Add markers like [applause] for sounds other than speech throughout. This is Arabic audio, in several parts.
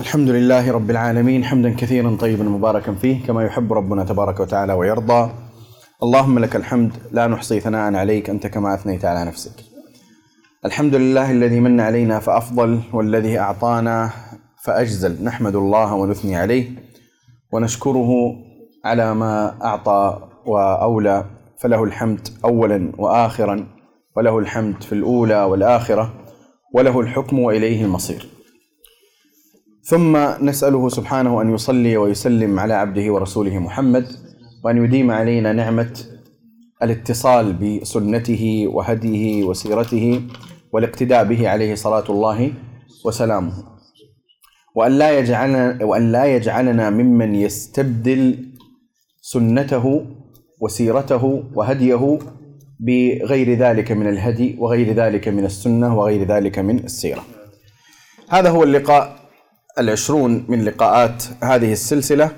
الحمد لله رب العالمين حمدا كثيرا طيبا مباركا فيه كما يحب ربنا تبارك وتعالى ويرضى. اللهم لك الحمد لا نحصي ثناء عليك أنت كما أثنيت على نفسك. الحمد لله الذي من علينا فأفضل والذي أعطانا فأجزل. نحمد الله ونثني عليه ونشكره على ما أعطى وأولى. فله الحمد أولا وآخرا وله الحمد في الأولى والآخرة وله الحكم وإليه المصير. ثم نسأله سبحانه أن يصلي ويسلم على عبده ورسوله محمد وأن يديم علينا نعمة الاتصال بسنته وهديه وسيرته والاقتداء به عليه صلاة الله وسلامه. وأن لا يجعلنا وأن لا يجعلنا ممن يستبدل سنته وسيرته وهديه بغير ذلك من الهدي وغير ذلك من السنة وغير ذلك من السيرة. هذا هو اللقاء العشرون من لقاءات هذه السلسلة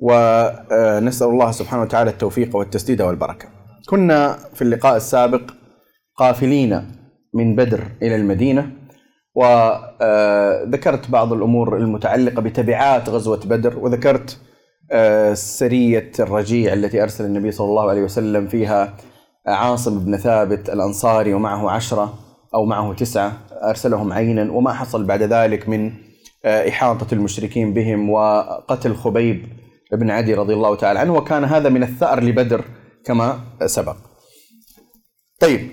ونسأل الله سبحانه وتعالى التوفيق والتسديد والبركة. كنا في اللقاء السابق قافلين من بدر إلى المدينة وذكرت بعض الأمور المتعلقة بتبعات غزوة بدر وذكرت سرية الرجيع التي أرسل النبي صلى الله عليه وسلم فيها عاصم بن ثابت الأنصاري ومعه عشرة أو معه تسعة أرسلهم عينا وما حصل بعد ذلك من إحاطة المشركين بهم وقتل خبيب بن عدي رضي الله تعالى عنه وكان هذا من الثأر لبدر كما سبق. طيب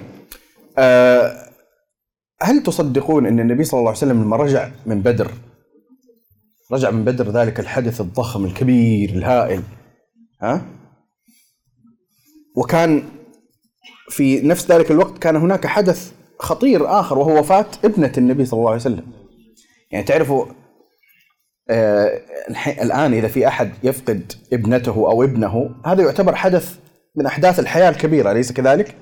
هل تصدقون أن النبي صلى الله عليه وسلم لما رجع من بدر رجع من بدر ذلك الحدث الضخم الكبير الهائل ها؟ وكان في نفس ذلك الوقت كان هناك حدث خطير آخر وهو وفاة ابنة النبي صلى الله عليه وسلم. يعني تعرفوا آه الآن إذا في أحد يفقد ابنته أو ابنه هذا يعتبر حدث من أحداث الحياة الكبيرة أليس كذلك؟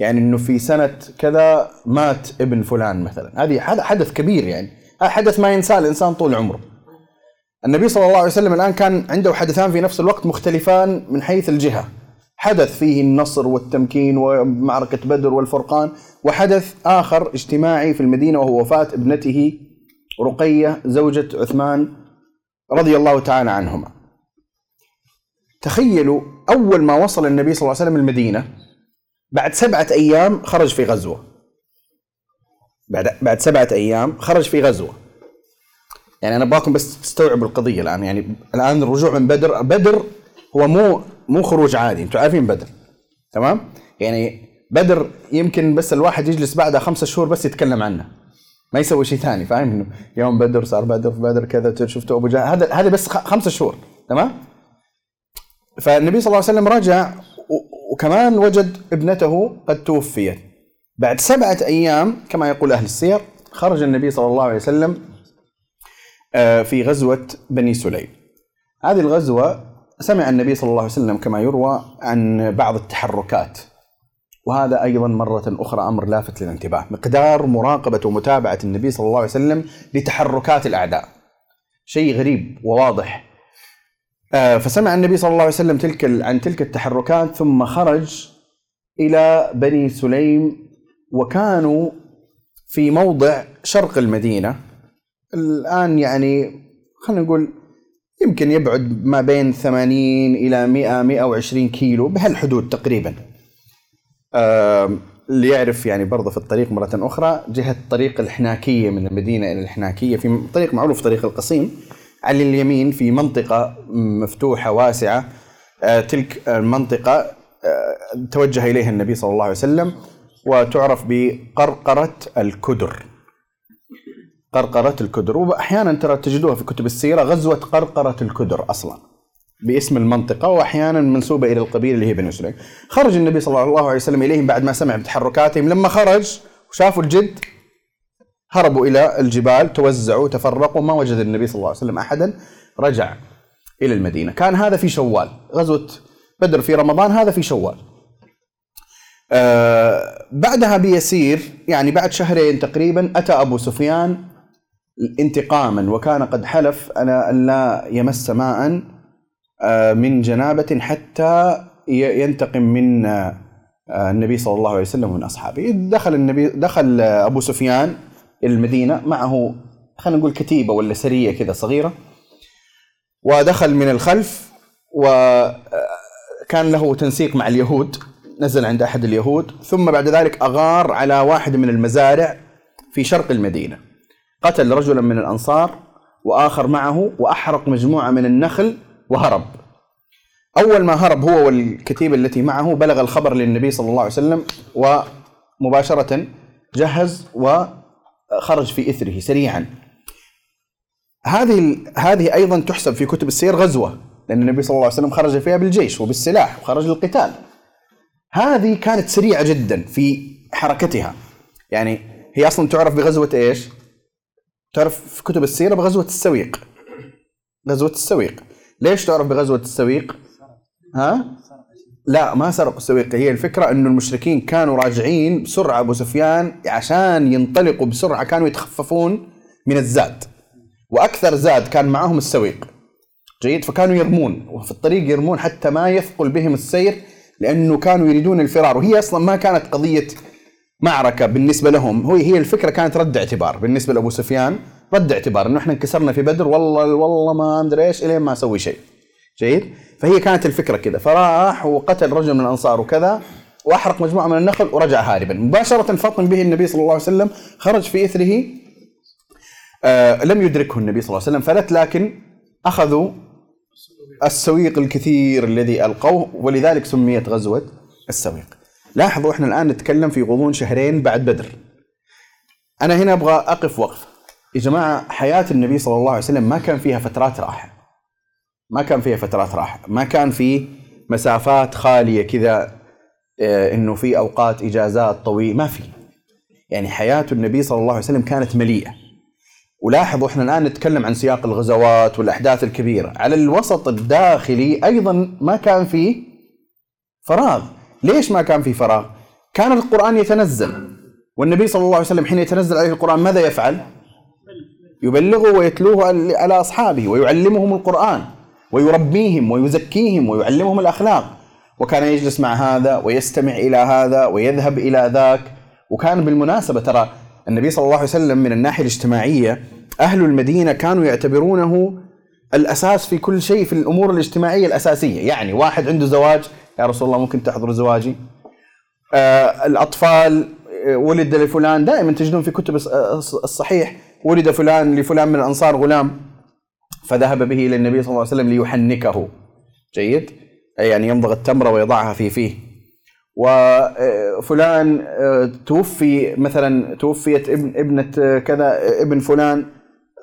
يعني أنه في سنة كذا مات ابن فلان مثلا. هذه هذا حدث كبير يعني. هذا حدث ما ينساه الإنسان طول عمره. النبي صلى الله عليه وسلم الآن كان عنده حدثان في نفس الوقت مختلفان من حيث الجهة. حدث فيه النصر والتمكين ومعركة بدر والفرقان وحدث آخر اجتماعي في المدينة وهو وفاة ابنته رقية زوجة عثمان رضي الله تعالى عنهما. تخيلوا أول ما وصل النبي صلى الله عليه وسلم المدينة بعد سبعة أيام خرج في غزوة. بعد بعد سبعة أيام خرج في غزوة. يعني أنا أبغاكم بس تستوعبوا القضية الآن. يعني الآن الرجوع من بدر بدر هو مو مو خروج عادي. أنتم عارفين بدر. تمام؟ يعني بدر يمكن بس الواحد يجلس بعدها خمسة شهور بس يتكلم عنه. ما يسوي شيء ثاني فاهم؟ إنه يوم بدر صار بدر بدر كذا شفتوا أبو جهل؟ هذا هذا بس خمسة شهور تمام؟ فالنبي صلى الله عليه وسلم رجع وكمان وجد ابنته قد توفيت. بعد سبعة أيام كما يقول أهل السير خرج النبي صلى الله عليه وسلم في غزوة بني سليم. هذه الغزوة سمع النبي صلى الله عليه وسلم كما يروى عن بعض التحركات. وهذا أيضا مرة أخرى أمر لافت للانتباه، مقدار مراقبة ومتابعة النبي صلى الله عليه وسلم لتحركات الأعداء. شيء غريب وواضح. فسمع النبي صلى الله عليه وسلم تلك عن تلك التحركات ثم خرج إلى بني سليم وكانوا في موضع شرق المدينة. الآن يعني خلينا نقول يمكن يبعد ما بين 80 إلى 100 120 كيلو بهالحدود تقريبا. اللي يعرف يعني برضه في الطريق مرة أخرى جهة طريق الحناكية من المدينة إلى الحناكية في طريق معروف طريق القصيم على اليمين في منطقة مفتوحة واسعة. تلك المنطقة توجه إليها النبي صلى الله عليه وسلم وتعرف بقرقرة الكدر. قرقرة الكدر. وأحيانا ترى تجدوها في كتب السيرة غزوة قرقرة الكدر أصلاً. باسم المنطقة وأحيانا منسوبة إلى القبيلة اللي هي بني سليم خرج النبي صلى الله عليه وسلم إليهم بعد ما سمع بتحركاتهم. لما خرج وشافوا الجد هربوا إلى الجبال توزعوا تفرقوا ما وجد النبي صلى الله عليه وسلم أحدا رجع إلى المدينة. كان هذا في شوال غزوة بدر في رمضان هذا في شوال. آه بعدها بيسير يعني بعد شهرين تقريبا أتى أبو سفيان انتقاما وكان قد حلف أنا أن لا يمس ماء من جنابة حتى ينتقم من النبي صلى الله عليه وسلم ومن أصحابه. دخل النبي دخل أبو سفيان المدينة معه خلينا نقول كتيبة ولا سرية كذا صغيرة ودخل من الخلف وكان له تنسيق مع اليهود نزل عند أحد اليهود ثم بعد ذلك أغار على واحد من المزارع في شرق المدينة. قتل رجلا من الأنصار وآخر معه وأحرق مجموعة من النخل وهرب. أول ما هرب هو والكتيبه التي معه بلغ الخبر للنبي صلى الله عليه وسلم ومباشرة جهز وخرج في إثره سريعا. هذه هذه أيضا تحسب في كتب السير غزوة لأن النبي صلى الله عليه وسلم خرج فيها بالجيش وبالسلاح وخرج للقتال. هذه كانت سريعة جدا في حركتها. يعني هي أصلا تعرف بغزوة إيش؟ تعرف في كتب السيرة بغزوة السويق. غزوه السويق. ليش تعرف بغزوة السويق؟ ها؟ لا ما سرقوا السويق. هي الفكرة إنه المشركين كانوا راجعين بسرعة أبو سفيان عشان ينطلقوا بسرعة كانوا يتخففون من الزاد. وأكثر زاد كان معهم السويق. جيد؟ فكانوا يرمون وفي الطريق يرمون حتى ما يثقل بهم السير لأنه كانوا يريدون الفرار. وهي أصلا ما كانت قضية معركة بالنسبة لهم. هي هي الفكرة كانت رد اعتبار. بالنسبة لأبو سفيان رد اعتبار. إنه إحنا انكسرنا في بدر والله والله ما أدري إيش إلين ما أسوي شيء. جيد؟ فهي كانت الفكرة كذا. فراح وقتل رجل من الأنصار وكذا وأحرق مجموعة من النخل ورجع هاربا. مباشرة فطن به النبي صلى الله عليه وسلم خرج في إثره آه لم يدركه النبي صلى الله عليه وسلم فلت لكن أخذوا السويق الكثير الذي ألقوه ولذلك سميت غزوة السويق. لاحظوا إحنا الآن نتكلم في غضون شهرين بعد بدر. أنا هنا أبغى أقف وقف. يا جماعة حياة النبي صلى الله عليه وسلم ما كان فيها فترات راحة. ما كان فيها فترات راحة. ما كان في مسافات خالية كذا آه، إنه في أوقات إجازات طويله ما في. يعني حياة النبي صلى الله عليه وسلم كانت مليئة. ولاحظوا إحنا الآن نتكلم عن سياق الغزوات والأحداث الكبيرة. على الوسط الداخلي أيضا ما كان فيه فراغ. ليش ما كان في فراغ؟ كان القرآن يتنزل. والنبي صلى الله عليه وسلم حين يتنزل عليه القرآن ماذا يفعل؟ يبلغه ويتلوه على أصحابه ويعلمهم القرآن ويربيهم ويزكيهم ويعلمهم الأخلاق. وكان يجلس مع هذا ويستمع إلى هذا ويذهب إلى ذاك. وكان بالمناسبة ترى النبي صلى الله عليه وسلم من الناحية الاجتماعية أهل المدينة كانوا يعتبرونه الأساس في كل شيء في الأمور الاجتماعية الأساسية، يعني واحد عنده زواج يا رسول الله ممكن تحضر زواجي؟ آه الأطفال آه، ولد لفلان. دائما تجدون في كتب الصحيح ولد فلان لفلان من الأنصار غلام. فذهب به إلى النبي صلى الله عليه وسلم ليحنكه. جيد؟ يعني يمضغ التمره ويضعها في فيه. وفلان آه، توفي مثلا توفيت ابن ابنة كذا ابن فلان.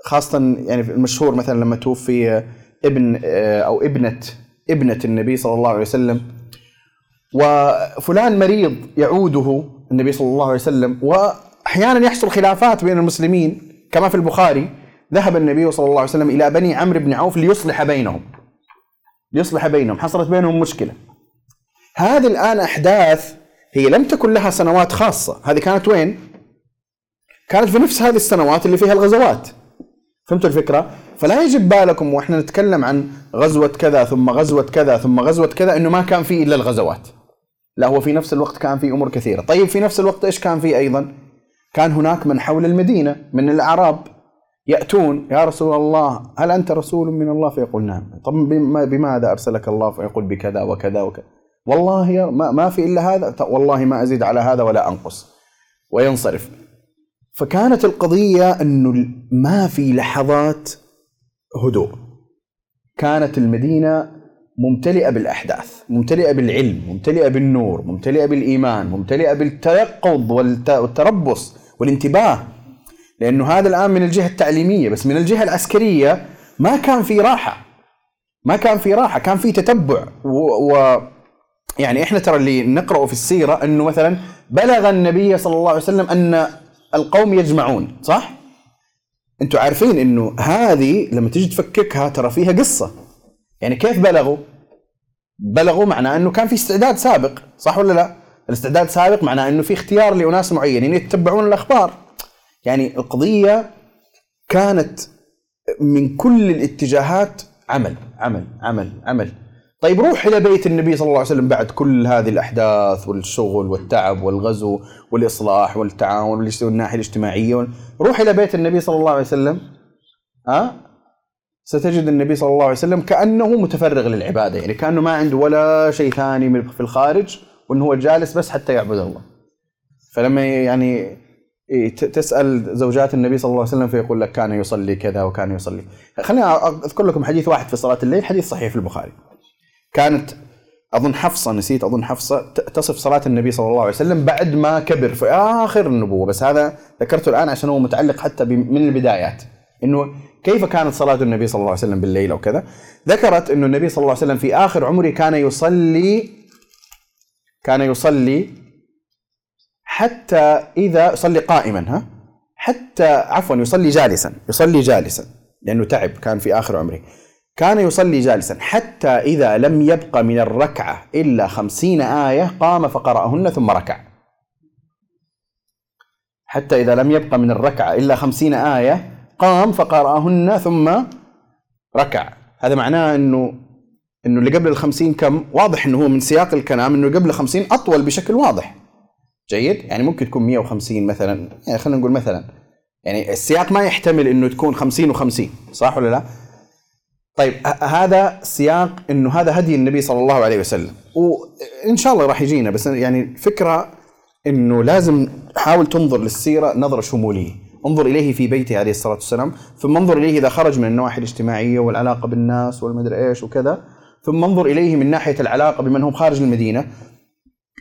خاصة يعني المشهور مثلا لما توفي ابن آه، أو ابنة ابنة النبي صلى الله عليه وسلم. وفلان مريض يعوده النبي صلى الله عليه وسلم وأحيانا يحصل خلافات بين المسلمين كما في البخاري ذهب النبي صلى الله عليه وسلم إلى بني عمرو بن عوف ليصلح بينهم. ليصلح بينهم حصلت بينهم مشكلة. هذه الآن أحداث هي لم تكن لها سنوات خاصة. هذه كانت وين؟ كانت في نفس هذه السنوات اللي فيها الغزوات. فهمتوا الفكرة؟ فلا يجب بالكم وإحنا نتكلم عن غزوة كذا ثم غزوة كذا ثم غزوة كذا إنه ما كان في إلا الغزوات. لا هو في نفس الوقت كان في أمور كثيرة. طيب في نفس الوقت إيش كان في أيضا؟ كان هناك من حول المدينة من الأعراب يأتون يا رسول الله هل أنت رسول من الله؟ فيقول نعم. طب بماذا أرسلك الله؟ فيقول بكذا وكذا وكذا. والله ما, ما في إلا هذا؟ والله ما أزيد على هذا ولا أنقص. وينصرف. فكانت القضية أنه ما في لحظات هدوء. كانت المدينة ممتلئة بالأحداث ممتلئة بالعلم ممتلئة بالنور ممتلئة بالإيمان ممتلئة بالتيقظ والتربص والانتباه لأنه هذا الآن من الجهة التعليمية بس من الجهة العسكرية ما كان في راحة ما كان في راحة كان في تتبع و, و يعني إحنا ترى اللي نقرأه في السيرة إنه مثلا بلغ النبي صلى الله عليه وسلم أن القوم يجمعون صح؟ أنتم عارفين إنه هذه لما تيجي تفككها ترى فيها قصة يعني كيف بلغوا؟ بلغوا معناه أنه كان في استعداد سابق صح ولا لا؟ الاستعداد سابق معناه أنه في اختيار لأناس معينين يتبعون الأخبار يعني القضية كانت من كل الاتجاهات عمل عمل عمل عمل طيب روح إلى بيت النبي صلى الله عليه وسلم بعد كل هذه الأحداث والشغل والتعب والغزو والإصلاح والتعاون والناحية الاجتماعية روح إلى بيت النبي صلى الله عليه وسلم ها؟ ستجد النبي صلى الله عليه وسلم كأنه متفرغ للعبادة يعني كأنه ما عنده ولا شيء ثاني في الخارج وإنه هو جالس بس حتى يعبد الله. فلما يعني تسأل زوجات النبي صلى الله عليه وسلم فيقول لك كان يصلي كذا وكان يصلي. خليني أذكر لكم حديث واحد في صلاة الليل حديث صحيح في البخاري. كانت أظن حفصة نسيت أظن حفصة تصف صلاة النبي صلى الله عليه وسلم بعد ما كبر في آخر النبوة. بس هذا ذكرته الآن عشان هو متعلق حتى من البدايات. إنه كيف كانت صلاة النبي صلى الله عليه وسلم بالليل أو كذا ذكرت إنه النبي صلى الله عليه وسلم في آخر عمره كان يصلي كان يصلي حتى إذا يصلي قائما ها؟ حتى عفوا يصلي جالسا يصلي جالسا لأنه تعب كان في آخر عمره. كان يصلي جالسا حتى إذا لم يبق من الركعة إلا خمسين آية قام فقرأهن ثم ركع. حتى إذا لم يبق من الركعة إلا خمسين آية قام فقرأهن ثم ركع. هذا معناه أنه أنه اللي قبل الخمسين كم؟ واضح أنه هو من سياق الكلام أنه قبل الخمسين أطول بشكل واضح. جيد؟ يعني ممكن تكون 150 مثلا. يعني خلينا نقول مثلا. يعني السياق ما يحتمل إنه تكون 50 و50 صح ولا لا؟ طيب هذا سياق إنه هذا هدي النبي صلى الله عليه وسلم. وإن شاء الله راح يجينا بس يعني الفكرة إنه لازم حاول تنظر للسيرة نظرة شمولية. انظر إليه في بيته عليه الصلاة والسلام. ثم انظر إليه إذا خرج من النواحي الاجتماعية والعلاقة بالناس والمدري إيش وكذا. ثم انظر إليه من ناحية العلاقة بمن هم خارج المدينة.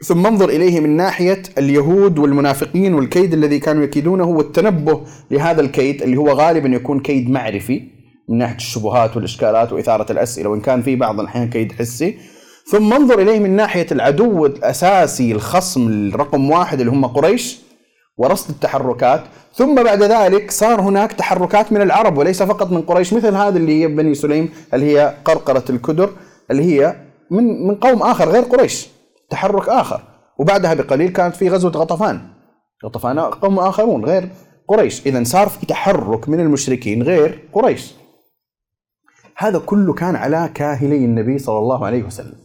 ثم انظر إليه من ناحية اليهود والمنافقين والكيد الذي كانوا يكيدونه والتنبه لهذا الكيد اللي هو غالبا يكون كيد معرفي من ناحية الشبهات والإشكالات وإثارة الأسئلة وإن كان في بعض الأحيان كيد حسي. ثم انظر إليه من ناحية العدو الأساسي الخصم الرقم واحد اللي هم قريش. ورصد التحركات ثم بعد ذلك صار هناك تحركات من العرب وليس فقط من قريش مثل هذه اللي هي بني سليم اللي هي قرقرة الكدر اللي هي من من قوم آخر غير قريش تحرك آخر. وبعدها بقليل كانت في غزوة غطفان. غطفان قوم آخرون غير قريش. إذا صار في تحرك من المشركين غير قريش. هذا كله كان على كاهلي النبي صلى الله عليه وسلم.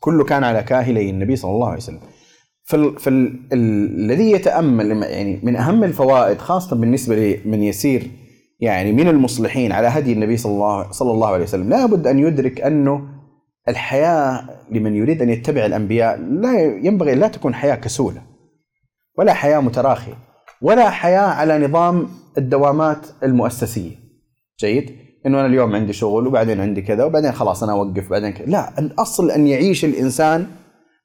كله كان على كاهلي النبي صلى الله عليه وسلم. فالذي يتأمل يعني من أهم الفوائد خاصة بالنسبة لمن يسير يعني من المصلحين على هدي النبي صلى الله صلى الله عليه وسلم لابد أن يدرك أنه الحياة لمن يريد أن يتبع الأنبياء لا ينبغي لا تكون حياة كسولة ولا حياة متراخية ولا حياة على نظام الدوامات المؤسسية. جيد؟ إنه أنا اليوم عندي شغل وبعدين عندي كذا وبعدين خلاص أنا أوقف بعدين كذا لا الأصل أن يعيش الإنسان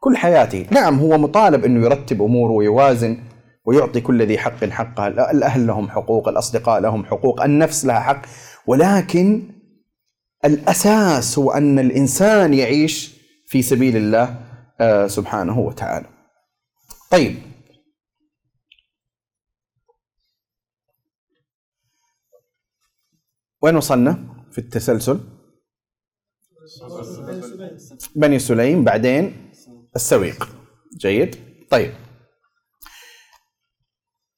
كل حياته نعم هو مطالب إنه يرتب أموره ويوازن ويعطي كل ذي حق حقه. الأهل لهم حقوق الأصدقاء لهم حقوق النفس لها حق. ولكن الأساس هو أن الإنسان يعيش في سبيل الله آه، سبحانه وتعالى. طيب. وين وصلنا في التسلسل؟ بني سليم بعدين؟ السويق. جيد. طيب.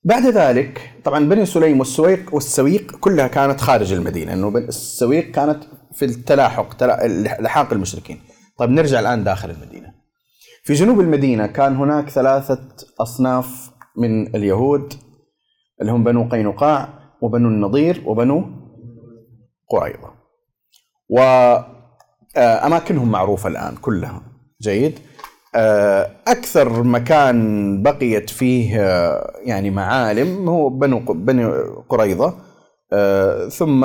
بعد ذلك طبعا بني سليم والسويق والسويق كلها كانت خارج المدينة إنه السويق كانت في التلاحق لحاق المشركين. طيب نرجع الآن داخل المدينة. في جنوب المدينة كان هناك ثلاثة أصناف من اليهود اللي هم بنو قينقاع وبنو النضير وبنو قريظة. وأماكنهم معروفة الآن كلها. جيد. آه، أكثر مكان بقيت فيه آه، يعني معالم هو بنو بني قريظة آه، ثم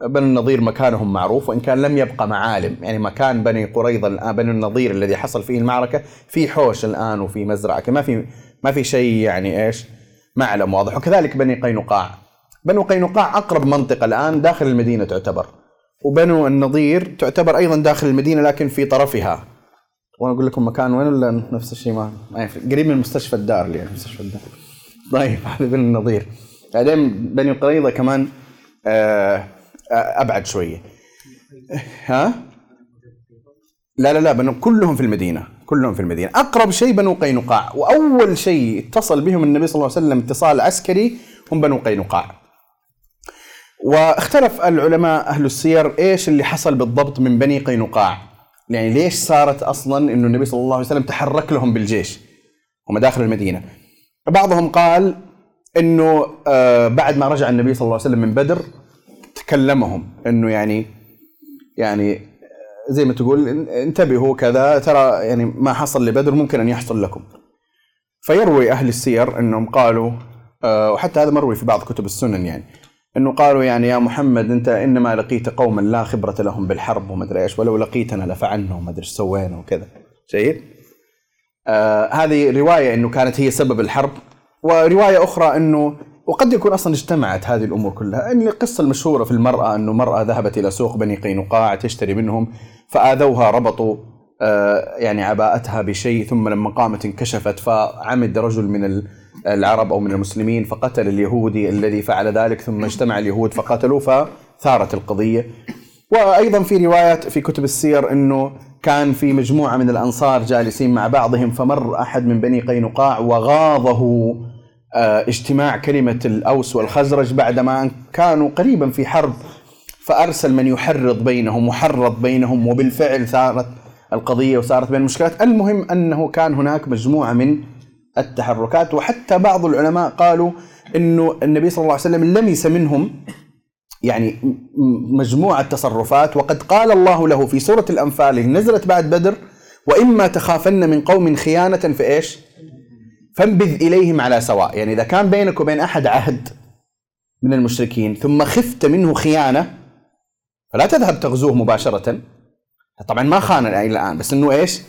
بنو النضير مكانهم معروف وإن كان لم يبقى معالم. يعني مكان بني قريظة الآن بني النضير الذي حصل فيه المعركة في حوش الآن وفي مزرعة ما في ما في شيء يعني إيش معلم واضح. وكذلك بني قينقاع. بنو قينقاع أقرب منطقة الآن داخل المدينة تعتبر وبنو النضير تعتبر أيضا داخل المدينة لكن في طرفها. وأنا أقول لكم مكان وين ولا نفس الشيء ما ما يفرق. قريب من مستشفى الدار اللي يعني مستشفى الدار. طيب هذا بنو النضير بعدين بني قريظة كمان آه، آه، أبعد شوية. ها؟ لا لا لا بنو كلهم في المدينة كلهم في المدينة. أقرب شيء بنو قينقاع وأول شيء اتصل بهم النبي صلى الله عليه وسلم اتصال عسكري هم بنو قينقاع. واختلف العلماء أهل السير إيش اللي حصل بالضبط من بني قينقاع. يعني ليش صارت أصلا إنه النبي صلى الله عليه وسلم تحرك لهم بالجيش هم داخل المدينة؟ بعضهم قال إنه آه بعد ما رجع النبي صلى الله عليه وسلم من بدر تكلمهم إنه يعني يعني آه، زي ما تقول انتبهوا كذا ترى يعني ما حصل لبدر ممكن أن يحصل لكم. فيروي أهل السير إنهم قالوا آه وحتى هذا مروي في بعض كتب السنن يعني إنه قالوا يعني يا محمد أنت إنما لقيت قوما لا خبرة لهم بالحرب وما أدري إيش ولو لقيتنا لفعلنا أدري إيش سوينا وكذا. جيد؟ آه هذه رواية إنه كانت هي سبب الحرب ورواية أخرى إنه وقد يكون أصلا اجتمعت هذه الأمور كلها. إن القصة المشهورة في المرأة إنه مرأة ذهبت إلى سوق بني قينقاع تشتري منهم فآذوها ربطوا آه يعني عباءتها بشيء ثم لما قامت انكشفت فعمد رجل من العرب أو من المسلمين فقتل اليهودي الذي فعل ذلك ثم اجتمع اليهود فقتلوا فثارت القضية. وأيضا في روايات في كتب السير إنه كان في مجموعة من الأنصار جالسين مع بعضهم فمر أحد من بني قينقاع وغاضه آه، اجتماع كلمة الأوس والخزرج بعدما كانوا قريبا في حرب فأرسل من يحرض بينهم وحرض بينهم وبالفعل ثارت القضية وصارت بين المشكلات، المهم أنه كان هناك مجموعة من التحركات. وحتى بعض العلماء قالوا إنه النبي صلى الله عليه وسلم لمس منهم يعني مجموعة تصرفات وقد قال الله له في سورة الأنفال نزلت بعد بدر وإما تخافن من قوم خيانة في إيش فانبذ إليهم على سواء. يعني إذا كان بينك وبين أحد عهد من المشركين ثم خفت منه خيانة فلا تذهب تغزوه مباشرة. طبعا ما خان الآن بس إنه إيش؟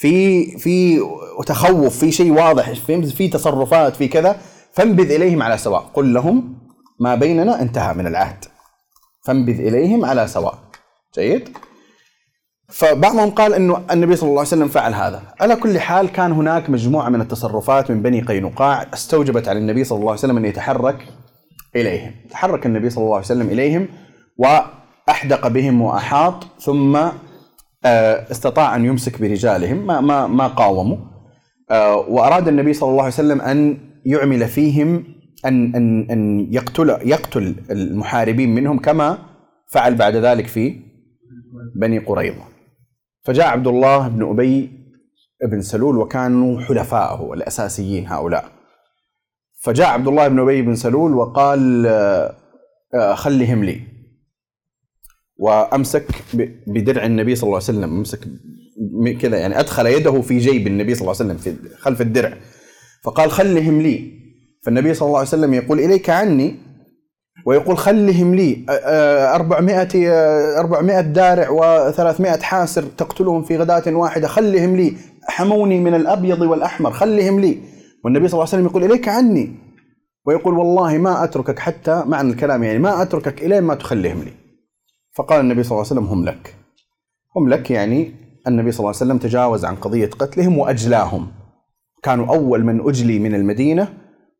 في في تخوف في شيء واضح في تصرفات في كذا فانبذ إليهم على سواء. قل لهم ما بيننا انتهى من العهد. فانبذ إليهم على سواء. جيد؟ فبعضهم قال إنه النبي صلى الله عليه وسلم فعل هذا. على كل حال كان هناك مجموعة من التصرفات من بني قينقاع استوجبت على النبي صلى الله عليه وسلم أن يتحرك إليهم. تحرك النبي صلى الله عليه وسلم إليهم وأحدق بهم وأحاط ثم استطاع أن يمسك برجالهم ما ما ما قاوموا. آه، وأراد النبي صلى الله عليه وسلم أن يعمل فيهم أن أن أن يقتل يقتل المحاربين منهم كما فعل بعد ذلك في بني قريظة. فجاء عبد الله بن أبي بن سلول وكانوا حلفائه الاساسيين هؤلاء. فجاء عبد الله بن أبي بن سلول وقال آه، خلهم لي. وأمسك بدرع النبي صلى الله عليه وسلم. أمسك كذا يعني أدخل يده في جيب النبي صلى الله عليه وسلم في خلف الدرع. فقال خلهم لي. فالنبي صلى الله عليه وسلم يقول إليك عني؟ ويقول خلهم لي. 400 400 دارع و300 حاسر تقتلهم في غداة واحدة. خلهم لي. حموني من الأبيض والأحمر. خلهم لي. والنبي صلى الله عليه وسلم يقول إليك عني؟ ويقول والله ما أتركك حتى معنى الكلام يعني ما أتركك الين ما تخليهم لي. فقال النبي صلى الله عليه وسلم هم لك. هم لك يعني النبي صلى الله عليه وسلم تجاوز عن قضية قتلهم وأجلاهم. كانوا أول من أجلي من المدينة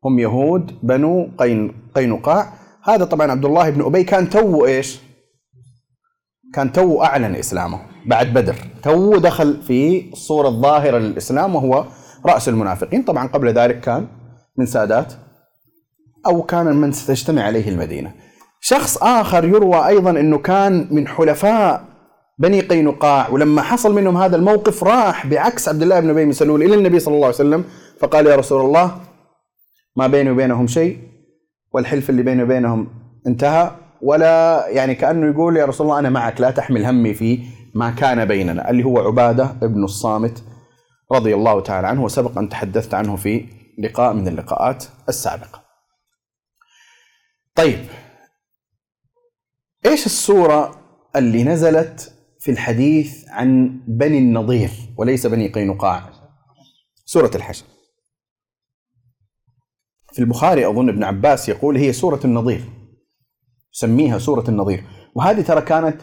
هم يهود بنو قين قينقاع. هذا طبعا عبد الله بن أبي كان تو إيش؟ كان تو أعلن إسلامه بعد بدر. تو دخل في الصورة الظاهرة للإسلام وهو رأس المنافقين. طبعا قبل ذلك كان من سادات أو كان من ستجتمع عليه المدينة. شخص آخر يروى أيضا أنه كان من حلفاء بني قينقاع ولما حصل منهم هذا الموقف راح بعكس عبد الله بن أبي سلول إلى النبي صلى الله عليه وسلم فقال يا رسول الله ما بيني وبينهم شيء والحلف اللي بيني وبينهم انتهى ولا يعني كأنه يقول يا رسول الله أنا معك لا تحمل همي في ما كان بيننا اللي هو عبادة ابن الصامت رضي الله تعالى عنه وسبق أن تحدثت عنه في لقاء من اللقاءات السابقة. طيب إيش السوره اللي نزلت في الحديث عن بني النضير وليس بني قينقاع؟ سورة الحشر. في البخاري أظن ابن عباس يقول هي سورة النضير يسميها سورة النضير. وهذه ترى كانت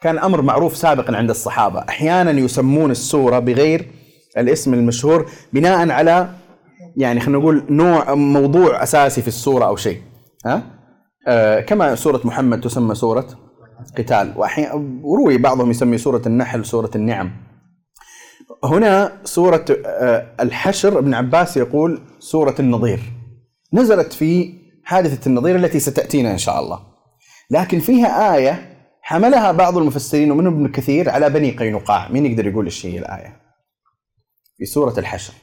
كان أمر معروف سابقا عند الصحابة. أحيانا يسمون السورة بغير الاسم المشهور بناء على يعني خلينا نقول نوع موضوع أساسي في السورة أو شيء. ها؟ كما سورة محمد تسمى سورة قتال. وروي بعضهم يسمي سورة النحل سورة النعم. هنا سورة آه، الحشر ابن عباس يقول سورة النظير. نزلت في حادثة النظير التي ستأتينا إن شاء الله. لكن فيها آية حملها بعض المفسرين ومنهم ابن كثير على بني قينقاع. مين يقدر يقول إيش هي الآية؟ في سورة الحشر.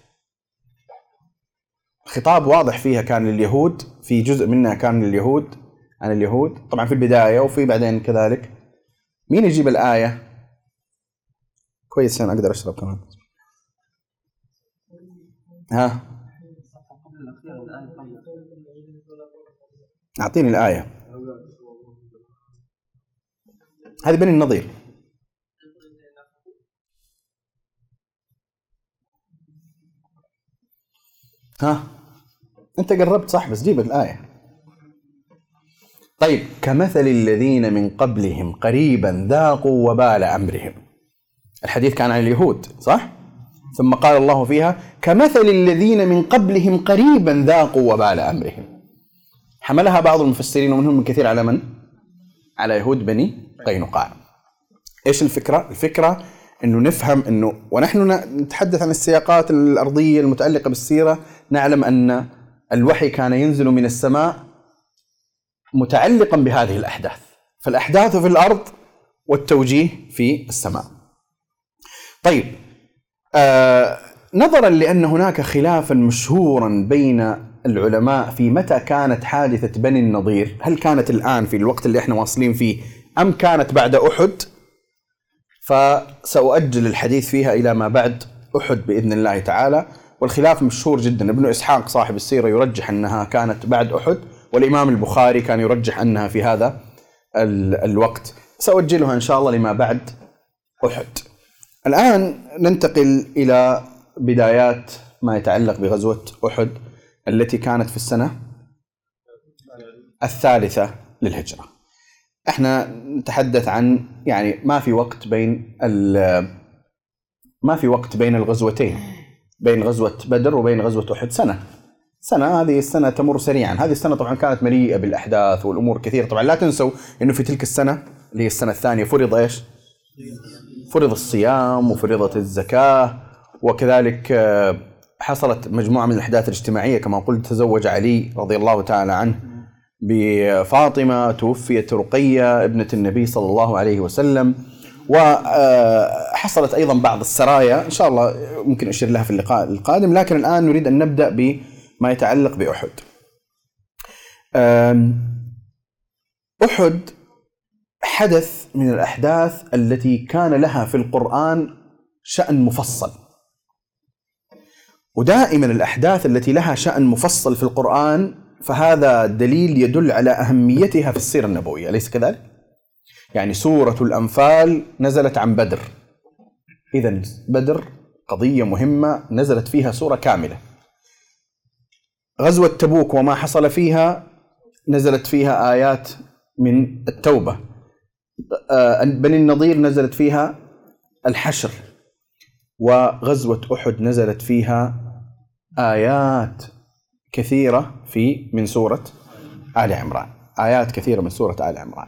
خطاب واضح فيها كان لليهود في جزء منها كان لليهود. عن اليهود. طبعا في البداية وفي بعدين كذلك. مين يجيب الآية؟ كويس عشان أقدر أشرب كمان. ها؟ أعطيني الآية. هذه بني النظير ها؟ أنت قربت صح بس جيب الآية. طيب كمثل الذين من قبلهم قريبا ذاقوا وبال أمرهم الحديث كان عن اليهود صح؟ ثم قال الله فيها كمثل الذين من قبلهم قريبا ذاقوا وبال أمرهم حملها بعض المفسرين ومنهم من كثير على من؟ على يهود بني قينقاع إيش الفكرة؟ الفكرة إنه نفهم إنه ونحن نتحدث عن السياقات الأرضية المتعلقة بالسيرة نعلم أن الوحي كان ينزل من السماء متعلقا بهذه الأحداث. فالأحداث في الأرض والتوجيه في السماء. طيب آه نظرا لأن هناك خلافا مشهورا بين العلماء في متى كانت حادثة بني النضير. هل كانت الآن في الوقت اللي إحنا واصلين فيه أم كانت بعد أحد؟ فسأؤجل الحديث فيها إلى ما بعد أحد بإذن الله تعالى. والخلاف مشهور جدا. ابن إسحاق صاحب السيرة يرجح أنها كانت بعد أحد. والإمام البخاري كان يرجح أنها في هذا الوقت ساؤجلها إن شاء الله لما بعد أحد الآن ننتقل إلى بدايات ما يتعلق بغزوة أحد التي كانت في السنة الثالثة للهجرة. إحنا نتحدث عن يعني ما في وقت بين ما في وقت بين الغزوتين بين غزوة بدر وبين غزوة أحد سنة. سنة هذه السنة تمر سريعا، هذه السنة طبعا كانت مليئة بالأحداث والأمور كثيرة، طبعا لا تنسوا أنه في تلك السنة اللي هي السنة الثانية فرض إيش؟ فرض الصيام وفرضت الزكاة وكذلك آه، حصلت مجموعة من الأحداث الاجتماعية كما قلت تزوج علي رضي الله تعالى عنه بفاطمة توفيت رقية ابنة النبي صلى الله عليه وسلم. وحصلت أيضا بعض السرايا. إن شاء الله ممكن أشير لها في اللقاء القادم. لكن الآن نريد أن نبدأ بما يتعلق بأحد. أحد حدث من الأحداث التي كان لها في القرآن شأن مفصل. ودائما الأحداث التي لها شأن مفصل في القرآن فهذا دليل يدل على أهميتها في السيرة النبوية أليس كذلك؟ يعني سورة الأنفال نزلت عن بدر. اذا بدر قضية مهمة نزلت فيها سورة كاملة. غزوة تبوك وما حصل فيها نزلت فيها آيات من التوبة. آه، بني النضير نزلت فيها الحشر وغزوة أحد نزلت فيها آيات كثيرة في من سورة آل عمران. آيات كثيرة من سورة آل عمران.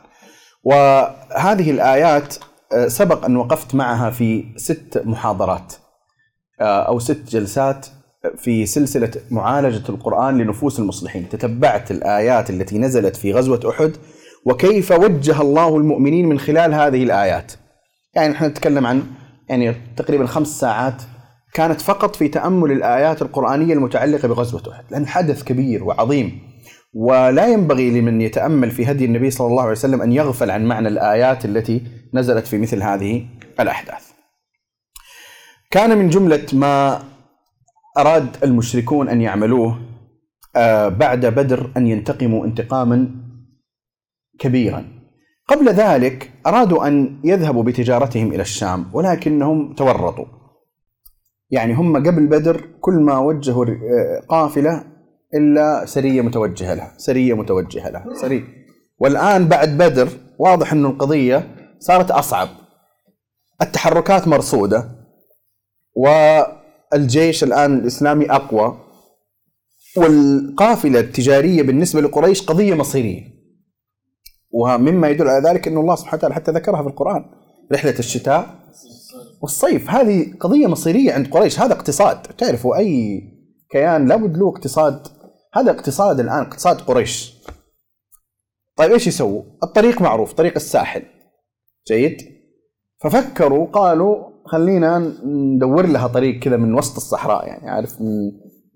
وهذه الآيات آه، سبق أن وقفت معها في ست محاضرات آه، أو ست جلسات في سلسلة معالجة القرآن لنفوس المصلحين. تتبعت الآيات التي نزلت في غزوة أحد وكيف وجه الله المؤمنين من خلال هذه الآيات. يعني نحن نتكلم عن يعني تقريبا خمس ساعات كانت فقط في تأمل الآيات القرآنية المتعلقة بغزوة أحد. لأن حدث كبير وعظيم ولا ينبغي لمن يتأمل في هدي النبي صلى الله عليه وسلم أن يغفل عن معنى الآيات التي نزلت في مثل هذه الأحداث. كان من جملة ما أراد المشركون أن يعملوه آه، بعد بدر أن ينتقموا انتقاما كبيرا. قبل ذلك أرادوا أن يذهبوا بتجارتهم إلى الشام ولكنهم تورطوا. يعني هم قبل بدر كل ما وجهوا قافلة إلا سرية متوجهة لها سرية متوجهة لها سرية. والآن بعد بدر واضح أن القضية صارت أصعب. التحركات مرصودة والجيش الآن الإسلامي أقوى والقافلة التجارية بالنسبة لقريش قضية مصيرية. ومما يدل على ذلك أن الله سبحانه وتعالى حتى ذكرها في القرآن رحلة الشتاء والصيف. هذه قضية مصيرية عند قريش هذا اقتصاد. تعرفوا أي كيان لابد له اقتصاد؟ هذا اقتصاد الآن اقتصاد قريش. طيب إيش يسووا؟ الطريق معروف طريق الساحل. جيد. ففكروا قالوا خلينا ندور لها طريق كذا من وسط الصحراء يعني عارف من,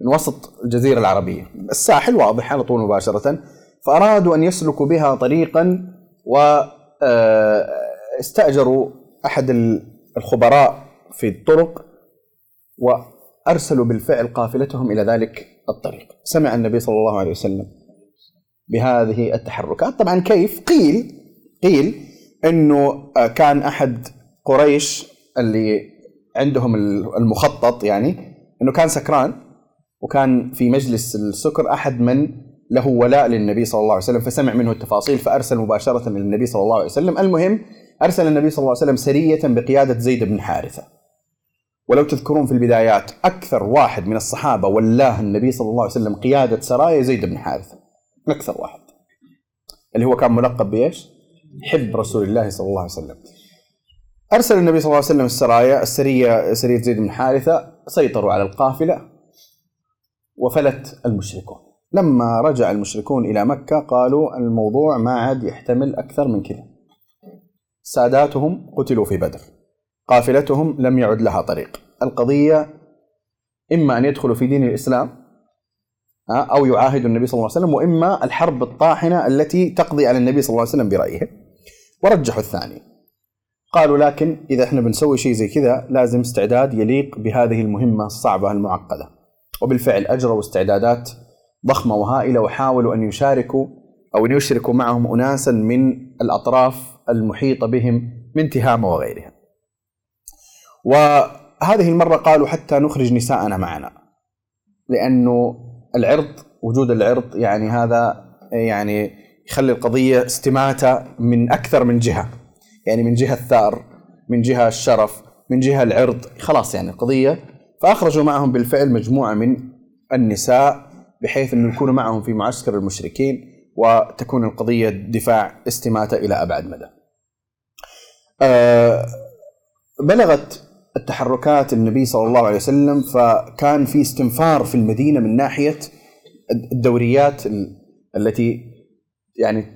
من وسط الجزيرة العربية. الساحل واضح على طول مباشرة. فأرادوا أن يسلكوا بها طريقا واستاجروا أحد الخبراء في الطرق وأرسلوا بالفعل قافلتهم إلى ذلك الطريق. سمع النبي صلى الله عليه وسلم بهذه التحركات. طبعا كيف؟ قيل قيل إنه كان أحد قريش اللي عندهم المخطط يعني إنه كان سكران وكان في مجلس السكر أحد من له ولاء للنبي صلى الله عليه وسلم فسمع منه التفاصيل فأرسل مباشرة للنبي صلى الله عليه وسلم. المهم أرسل النبي صلى الله عليه وسلم سرية بقيادة زيد بن حارثة. ولو تذكرون في البدايات أكثر واحد من الصحابة ولاه النبي صلى الله عليه وسلم قيادة سرايا زيد بن حارثة. أكثر واحد. اللي هو كان ملقب بإيش؟ حب رسول الله صلى الله عليه وسلم. أرسل النبي صلى الله عليه وسلم السرايا السرية سرية زيد بن حارثة سيطروا على القافلة وفلت المشركون. لما رجع المشركون إلى مكة قالوا الموضوع ما عاد يحتمل أكثر من كذا. ساداتهم قتلوا في بدر. قافلتهم لم يعد لها طريق. القضية إما أن يدخلوا في دين الإسلام أو يعاهدوا النبي صلى الله عليه وسلم وإما الحرب الطاحنة التي تقضي على النبي صلى الله عليه وسلم برأيه. ورجحوا الثاني. قالوا لكن إذا إحنا بنسوي شيء زي كذا لازم استعداد يليق بهذه المهمة الصعبة المعقدة وبالفعل أجروا استعدادات ضخمة وهائلة وحاولوا أن يشاركوا أو أن يشركوا معهم اناسا من الأطراف المحيطة بهم من تهامه وغيرها. وهذه المرة قالوا حتى نخرج نساءنا معنا. لأنه العرض وجود العرض يعني هذا يعني يخلي القضية استماتة من أكثر من جهة. يعني من جهة الثار، من جهة الشرف، من جهة العرض، خلاص يعني القضية فأخرجوا معهم بالفعل مجموعة من النساء بحيث انه يكونوا معهم في معسكر المشركين وتكون القضية دفاع استماتة إلى أبعد مدى. أه بلغت التحركات النبي صلى الله عليه وسلم فكان في استنفار في المدينة من ناحية الدوريات التي يعني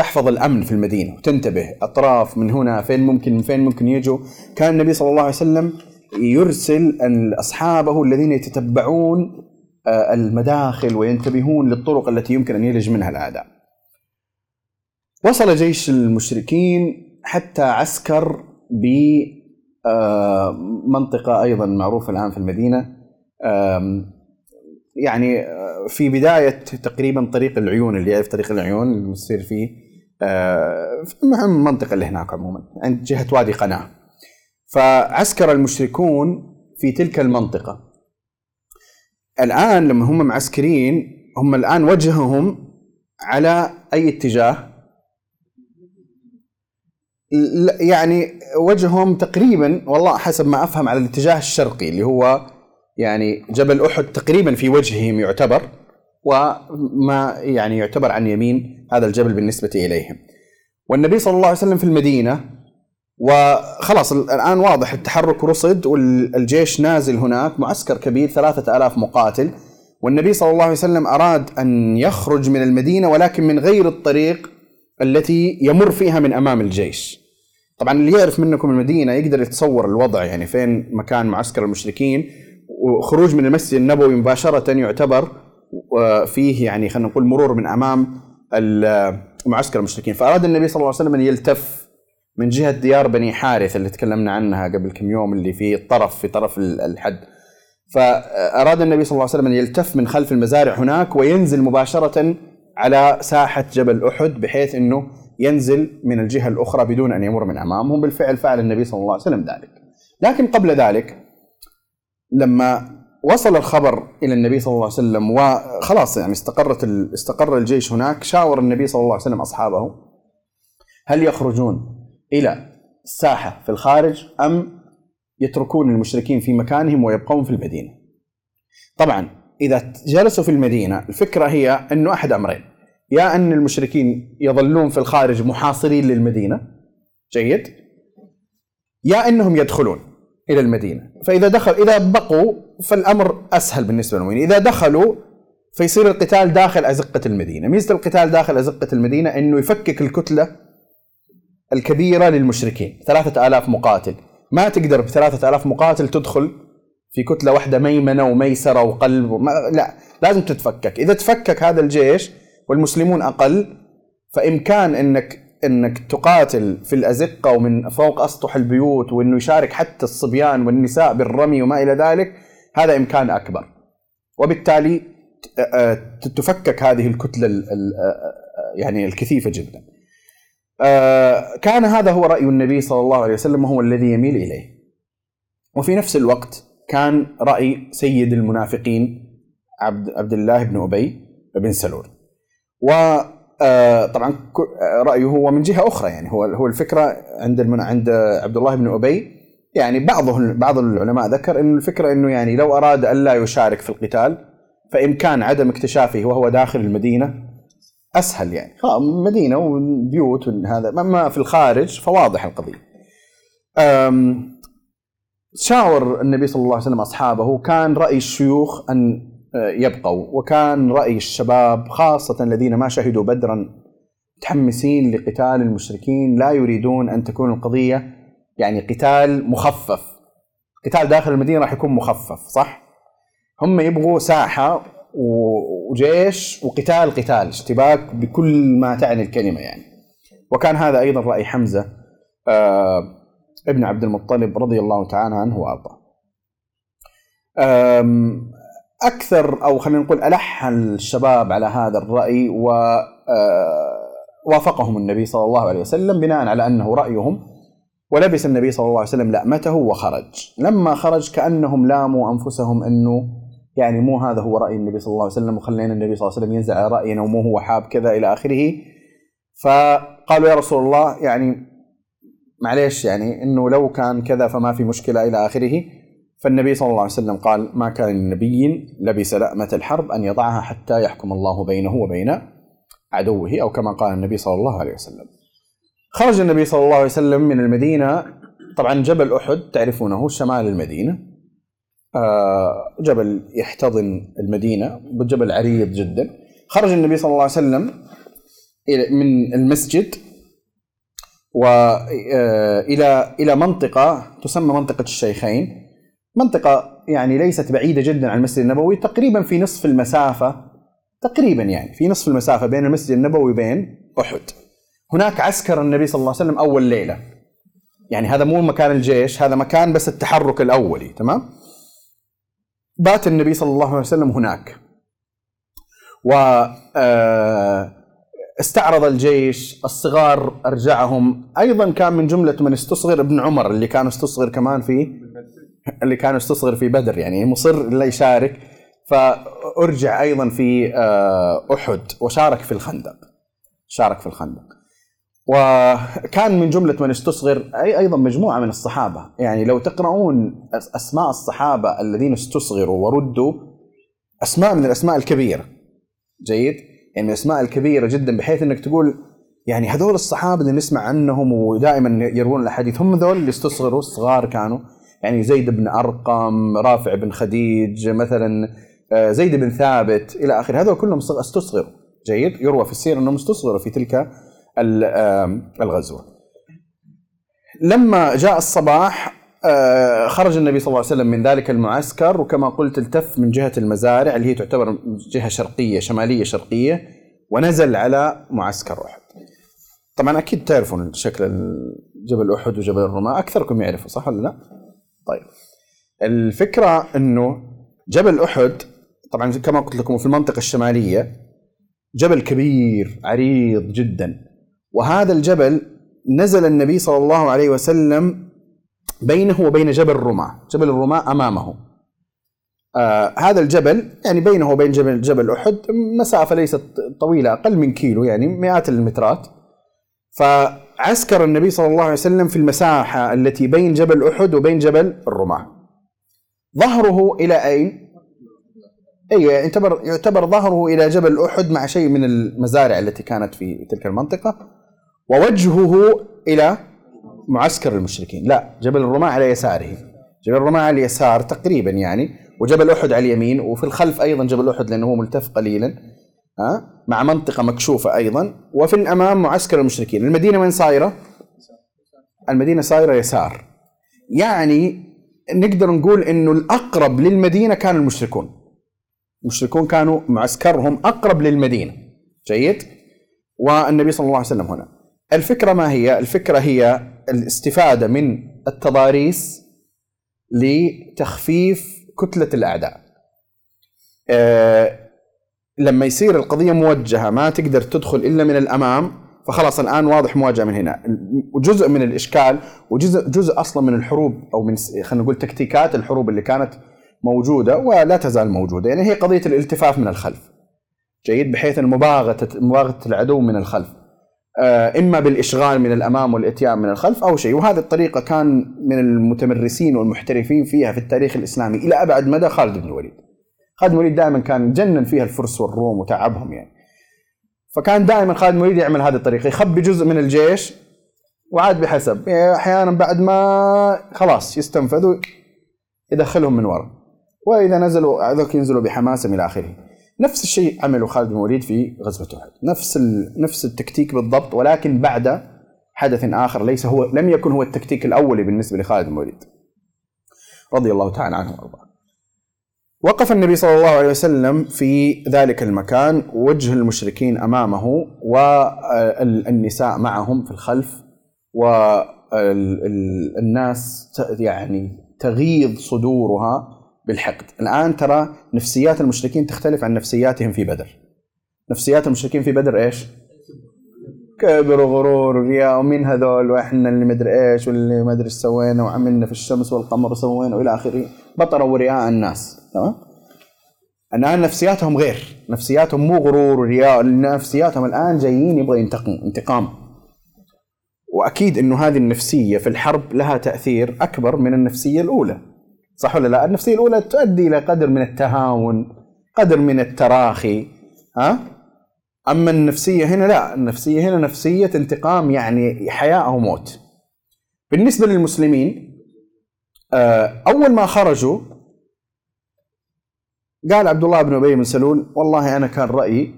تحفظ الأمن في المدينة وتنتبه أطراف من هنا فين ممكن من فين ممكن يجوا. كان النبي صلى الله عليه وسلم يرسل أصحابه الذين يتتبعون آه، المداخل وينتبهون للطرق التي يمكن أن يلج منها الأعداء. وصل جيش المشركين حتى عسكر بمنطقه آه، أيضا معروفة الآن في المدينة. يعني آه، في بداية تقريبا طريق العيون اللي يعرف طريق العيون اللي فيه. في المنطقة اللي هناك عموما عند جهة وادي قناة. فعسكر المشركون في تلك المنطقة. الآن لما هم معسكرين هم الآن وجههم على أي اتجاه؟ يعني وجههم تقريبا والله حسب ما أفهم على الاتجاه الشرقي اللي هو يعني جبل أحد تقريبا في وجههم يعتبر. وما يعني يعتبر عن يمين هذا الجبل بالنسبة إليهم. والنبي صلى الله عليه وسلم في المدينة وخلاص الآن واضح التحرك رصد والجيش نازل هناك معسكر كبير ثلاثة ألاف مقاتل والنبي صلى الله عليه وسلم أراد أن يخرج من المدينة ولكن من غير الطريق التي يمر فيها من أمام الجيش طبعا اللي يعرف منكم المدينة يقدر يتصور الوضع يعني فين مكان معسكر المشركين وخروج من المسجد النبوي مباشرة يعتبر فيه يعني خلينا نقول مرور من أمام معسكر المشركين. فأراد النبي صلى الله عليه وسلم أن يلتف من جهة ديار بني حارث اللي تكلمنا عنها قبل كم يوم اللي في الطرف في طرف الحد. فأراد النبي صلى الله عليه وسلم أن يلتف من خلف المزارع هناك وينزل مباشرة على ساحة جبل أحد بحيث إنه ينزل من الجهة الأخرى بدون أن يمر من أمامهم. بالفعل فعل النبي صلى الله عليه وسلم ذلك. لكن قبل ذلك لما وصل الخبر إلى النبي صلى الله عليه وسلم وخلاص يعني استقرت استقر الجيش هناك شاور النبي صلى الله عليه وسلم أصحابه. هل يخرجون إلى الساحة في الخارج أم يتركون المشركين في مكانهم ويبقون في المدينة. طبعا إذا جلسوا في المدينة الفكرة هي إنه أحد أمرين. يا أن المشركين يظلون في الخارج محاصرين للمدينة. جيد. يا أنهم يدخلون. إلى المدينة. فإذا دخل إذا بقوا فالأمر أسهل بالنسبة للمؤمنين. إذا دخلوا فيصير القتال داخل أزقة المدينة. ميزة القتال داخل أزقة المدينة إنه يفكك الكتلة الكبيرة للمشركين. ثلاثة آلاف مقاتل. ما تقدر بثلاثة آلاف مقاتل تدخل في كتلة واحدة ميمنة وميسرة وقلب وما لا لازم تتفكك. إذا تفكك هذا الجيش والمسلمون أقل فإمكان أنك أنك تقاتل في الأزقة ومن فوق أسطح البيوت وأنه يشارك حتى الصبيان والنساء بالرمي وما إلى ذلك هذا إمكان أكبر. وبالتالي تفكك هذه الكتلة يعني الكثيفة جدا. كان هذا هو رأي النبي صلى الله عليه وسلم وهو الذي يميل إليه. وفي نفس الوقت كان رأي سيد المنافقين عبد عبد الله بن أبي بن سلول. وطبعا رأيه هو من جهة أخرى يعني هو هو الفكرة عند عند عبد الله بن أبي. يعني بعضه بعض العلماء ذكر انه الفكرة إنه يعني لو أراد الا يشارك في القتال فامكان عدم اكتشافه وهو داخل المدينة أسهل يعني. مدينة وبيوت هذا. أما في الخارج فواضح القضية. شاور النبي صلى الله عليه وسلم أصحابه كان رأي الشيوخ أن آه، يبقوا. وكان رأي الشباب خاصة الذين ما شهدوا بدرا متحمسين لقتال المشركين لا يريدون أن تكون القضية يعني قتال مخفف. قتال داخل المدينة راح يكون مخفف صح؟ هم يبغوا ساحة وجيش وقتال قتال اشتباك بكل ما تعني الكلمة يعني. وكان هذا أيضا رأي حمزة آه ابن عبد المطلب رضي الله تعالى عنه وأرضاه. أكثر أو خلينا نقول ألح الشباب على هذا الرأي و آه، وافقهم النبي صلى الله عليه وسلم بناء على أنه رأيهم ولبس النبي صلى الله عليه وسلم لأمته وخرج. لما خرج كأنهم لاموا أنفسهم أنه يعني مو هذا هو رأي النبي صلى الله عليه وسلم وخلينا النبي صلى الله عليه وسلم ينزل على رأينا ومو هو حاب كذا إلى آخره. فقالوا يا رسول الله يعني معليش يعني إنه لو كان كذا فما في مشكلة إلى آخره. فالنبي صلى الله عليه وسلم قال ما كان لنبي لبس لأمة الحرب أن يضعها حتى يحكم الله بينه وبين عدوه أو كما قال النبي صلى الله عليه وسلم. خرج النبي صلى الله عليه وسلم من المدينة. طبعا جبل أحد تعرفونه شمال المدينة. آه، جبل يحتضن المدينة جبل عريض جدا. خرج النبي صلى الله عليه وسلم من المسجد والى آه، إلى منطقة تسمى منطقة الشيخين. منطقة يعني ليست بعيدة جدا عن المسجد النبوي تقريبا في نصف المسافة تقريبا يعني في نصف المسافة بين المسجد النبوي وبين أحد. هناك عسكر النبي صلى الله عليه وسلم أول ليلة. يعني هذا مو مكان الجيش هذا مكان بس التحرك الأولي تمام؟ بات النبي صلى الله عليه وسلم هناك. و آه، استعرض الجيش الصغار أرجعهم. أيضا كان من جملة من استصغر ابن عمر اللي كان استصغر كمان في اللي كان استصغر في بدر يعني مصر لا يشارك. فأرجع أيضا في آه، أحد وشارك في الخندق. شارك في الخندق. وكان من جملة من استصغر أي أيضا مجموعة من الصحابة. يعني لو تقرؤون أسماء الصحابة الذين استصغروا وردوا أسماء من الأسماء الكبيرة. جيد؟ يعني من الأسماء الكبيرة جدا بحيث أنك تقول يعني هذول الصحابة اللي نسمع عنهم ودائما يروون الأحاديث هم ذول اللي استصغروا الصغار كانوا. يعني زيد بن أرقم رافع بن خديج مثلا آه، زيد بن ثابت إلى آخره. هذول كلهم استصغروا. جيد. يروى في السيرة أنهم استصغروا في تلك الغزوة. لما جاء الصباح آه، خرج النبي صلى الله عليه وسلم من ذلك المعسكر وكما قلت التف من جهة المزارع اللي هي تعتبر جهة شرقية شمالية شرقية ونزل على معسكر أحد. طبعا أكيد تعرفون شكل جبل أحد وجبل الرماة. أكثركم يعرفوا صح ولا لا؟ طيب. الفكرة أنه جبل أحد طبعا كما قلت لكم في المنطقة الشمالية جبل كبير عريض جدا. وهذا الجبل نزل النبي صلى الله عليه وسلم بينه وبين جبل الرماة جبل الرماة أمامه. آه هذا الجبل يعني بينه وبين جبل جبل أحد مسافة ليست طويلة أقل من كيلو يعني مئات المترات. فعسكر النبي صلى الله عليه وسلم في المساحة التي بين جبل أحد وبين جبل الرماة. ظهره إلى أين؟ أيوه يعتبر يعتبر ظهره إلى جبل أحد مع شيء من المزارع التي كانت في تلك المنطقة ووجهه إلى معسكر المشركين. لا جبل الرماة على يساره. جبل الرماة على اليسار تقريبا يعني وجبل أحد على اليمين وفي الخلف أيضا جبل أحد لأنه هو ملتف قليلا. ها؟ مع منطقة مكشوفة أيضا. وفي الأمام معسكر المشركين. المدينة وين صايرة؟ المدينة صايرة يسار. يعني نقدر نقول إنه الأقرب للمدينة كانوا المشركون. المشركون كانوا معسكرهم أقرب للمدينة. جيد؟ والنبي صلى الله عليه وسلم هنا. الفكرة ما هي؟ الفكرة هي الاستفادة من التضاريس لتخفيف كتلة الأعداء. أه لما يصير القضية موجهة ما تقدر تدخل إلا من الأمام فخلاص الآن واضح مواجهة من هنا. وجزء من الإشكال وجزء جزء أصلا من الحروب أو من خلينا نقول تكتيكات الحروب اللي كانت موجودة ولا تزال موجودة. يعني هي قضية الالتفاف من الخلف. جيد بحيث المباغته مباغتة العدو من الخلف. آه، إما بالإشغال من الأمام والإتيان من الخلف أو شيء. وهذه الطريقة كان من المتمرسين والمحترفين فيها في التاريخ الإسلامي إلى أبعد مدى خالد بن الوليد. خالد الوليد دائما كان جنن فيها الفرس والروم وتعبهم يعني. فكان دائما خالد الوليد يعمل هذه الطريقة يخبي جزء من الجيش وعاد بحسب. يعني أحيانا بعد ما خلاص يستنفذوا يدخلهم من وراء وإذا نزلوا هذوك ينزلوا بحماسهم إلى آخره. نفس الشيء عمله خالد بن الوليد في غزوة أحد. نفس نفس التكتيك بالضبط ولكن بعد حدث آخر ليس هو لم يكن هو التكتيك الاولي بالنسبة لخالد بن الوليد رضي الله تعالى عنه وأرضاه. وقف النبي صلى الله عليه وسلم في ذلك المكان وجه المشركين أمامه والنساء معهم في الخلف والناس يعني تغيظ صدورها بالحقد. الآن ترى نفسيات المشركين تختلف عن نفسياتهم في بدر. نفسيات المشركين في بدر إيش؟ كبر وغرور ورياء ومين هذول؟ وإحنا اللي مدري إيش واللي ما أدري إيش سوينا وعملنا في الشمس والقمر وسوينا وإلى آخره. بطروا ورياء الناس تمام؟ الان نفسياتهم غير نفسياتهم مو غرور ورياء نفسياتهم الآن جايين يبغى ينتقم انتقام. وأكيد إنه هذه النفسية في الحرب لها تأثير أكبر من النفسية الأولى. صح ولا لا؟ النفسية الأولى تؤدي إلى قدر من التهاون قدر من التراخي ها؟ أما النفسية هنا لا النفسية هنا نفسية انتقام يعني حياة أو موت. بالنسبة للمسلمين آه، أول ما خرجوا قال عبد الله بن أبي بن سلول والله أنا كان رأيي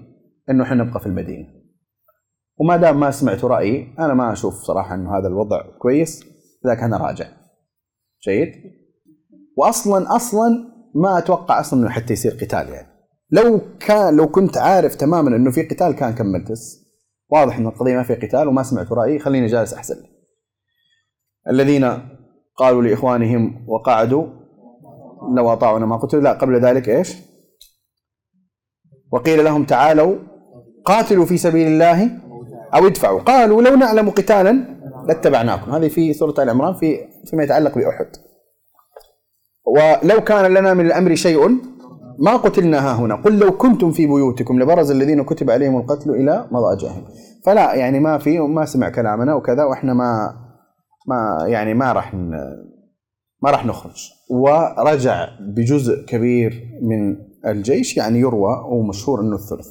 إنه إحنا نبقى في المدينة. وما دام ما سمعت رأيي أنا ما أشوف صراحة إنه هذا الوضع كويس لذلك أنا راجع. جيد؟ واصلا أصلا ما أتوقع أصلا إنه حتى يصير قتال يعني. لو كان لو كنت عارف تماما إنه في قتال كان كملت بس واضح إن القضية ما في قتال وما سمعت رأيي خليني جالس احسن لي الذين قالوا لإخوانهم وقعدوا لو أطاعونا ما قتلوا لا قبل ذلك إيش؟ وقيل لهم تعالوا قاتلوا في سبيل الله أو ادفعوا. قالوا لو نعلم قتالا لاتبعناكم. هذه في سورة آل عمران في فيما يتعلق بأحد. ولو كان لنا من الأمر شيء ما قتلنا ها هنا. قل لو كنتم في بيوتكم لبرز الذين كتب عليهم القتل إلى مضاجعهم فلا يعني ما في ما سمع كلامنا وكذا وإحنا ما ما يعني ما راح ما راح نخرج. ورجع بجزء كبير من الجيش يعني يروى ومشهور إنه الثلث.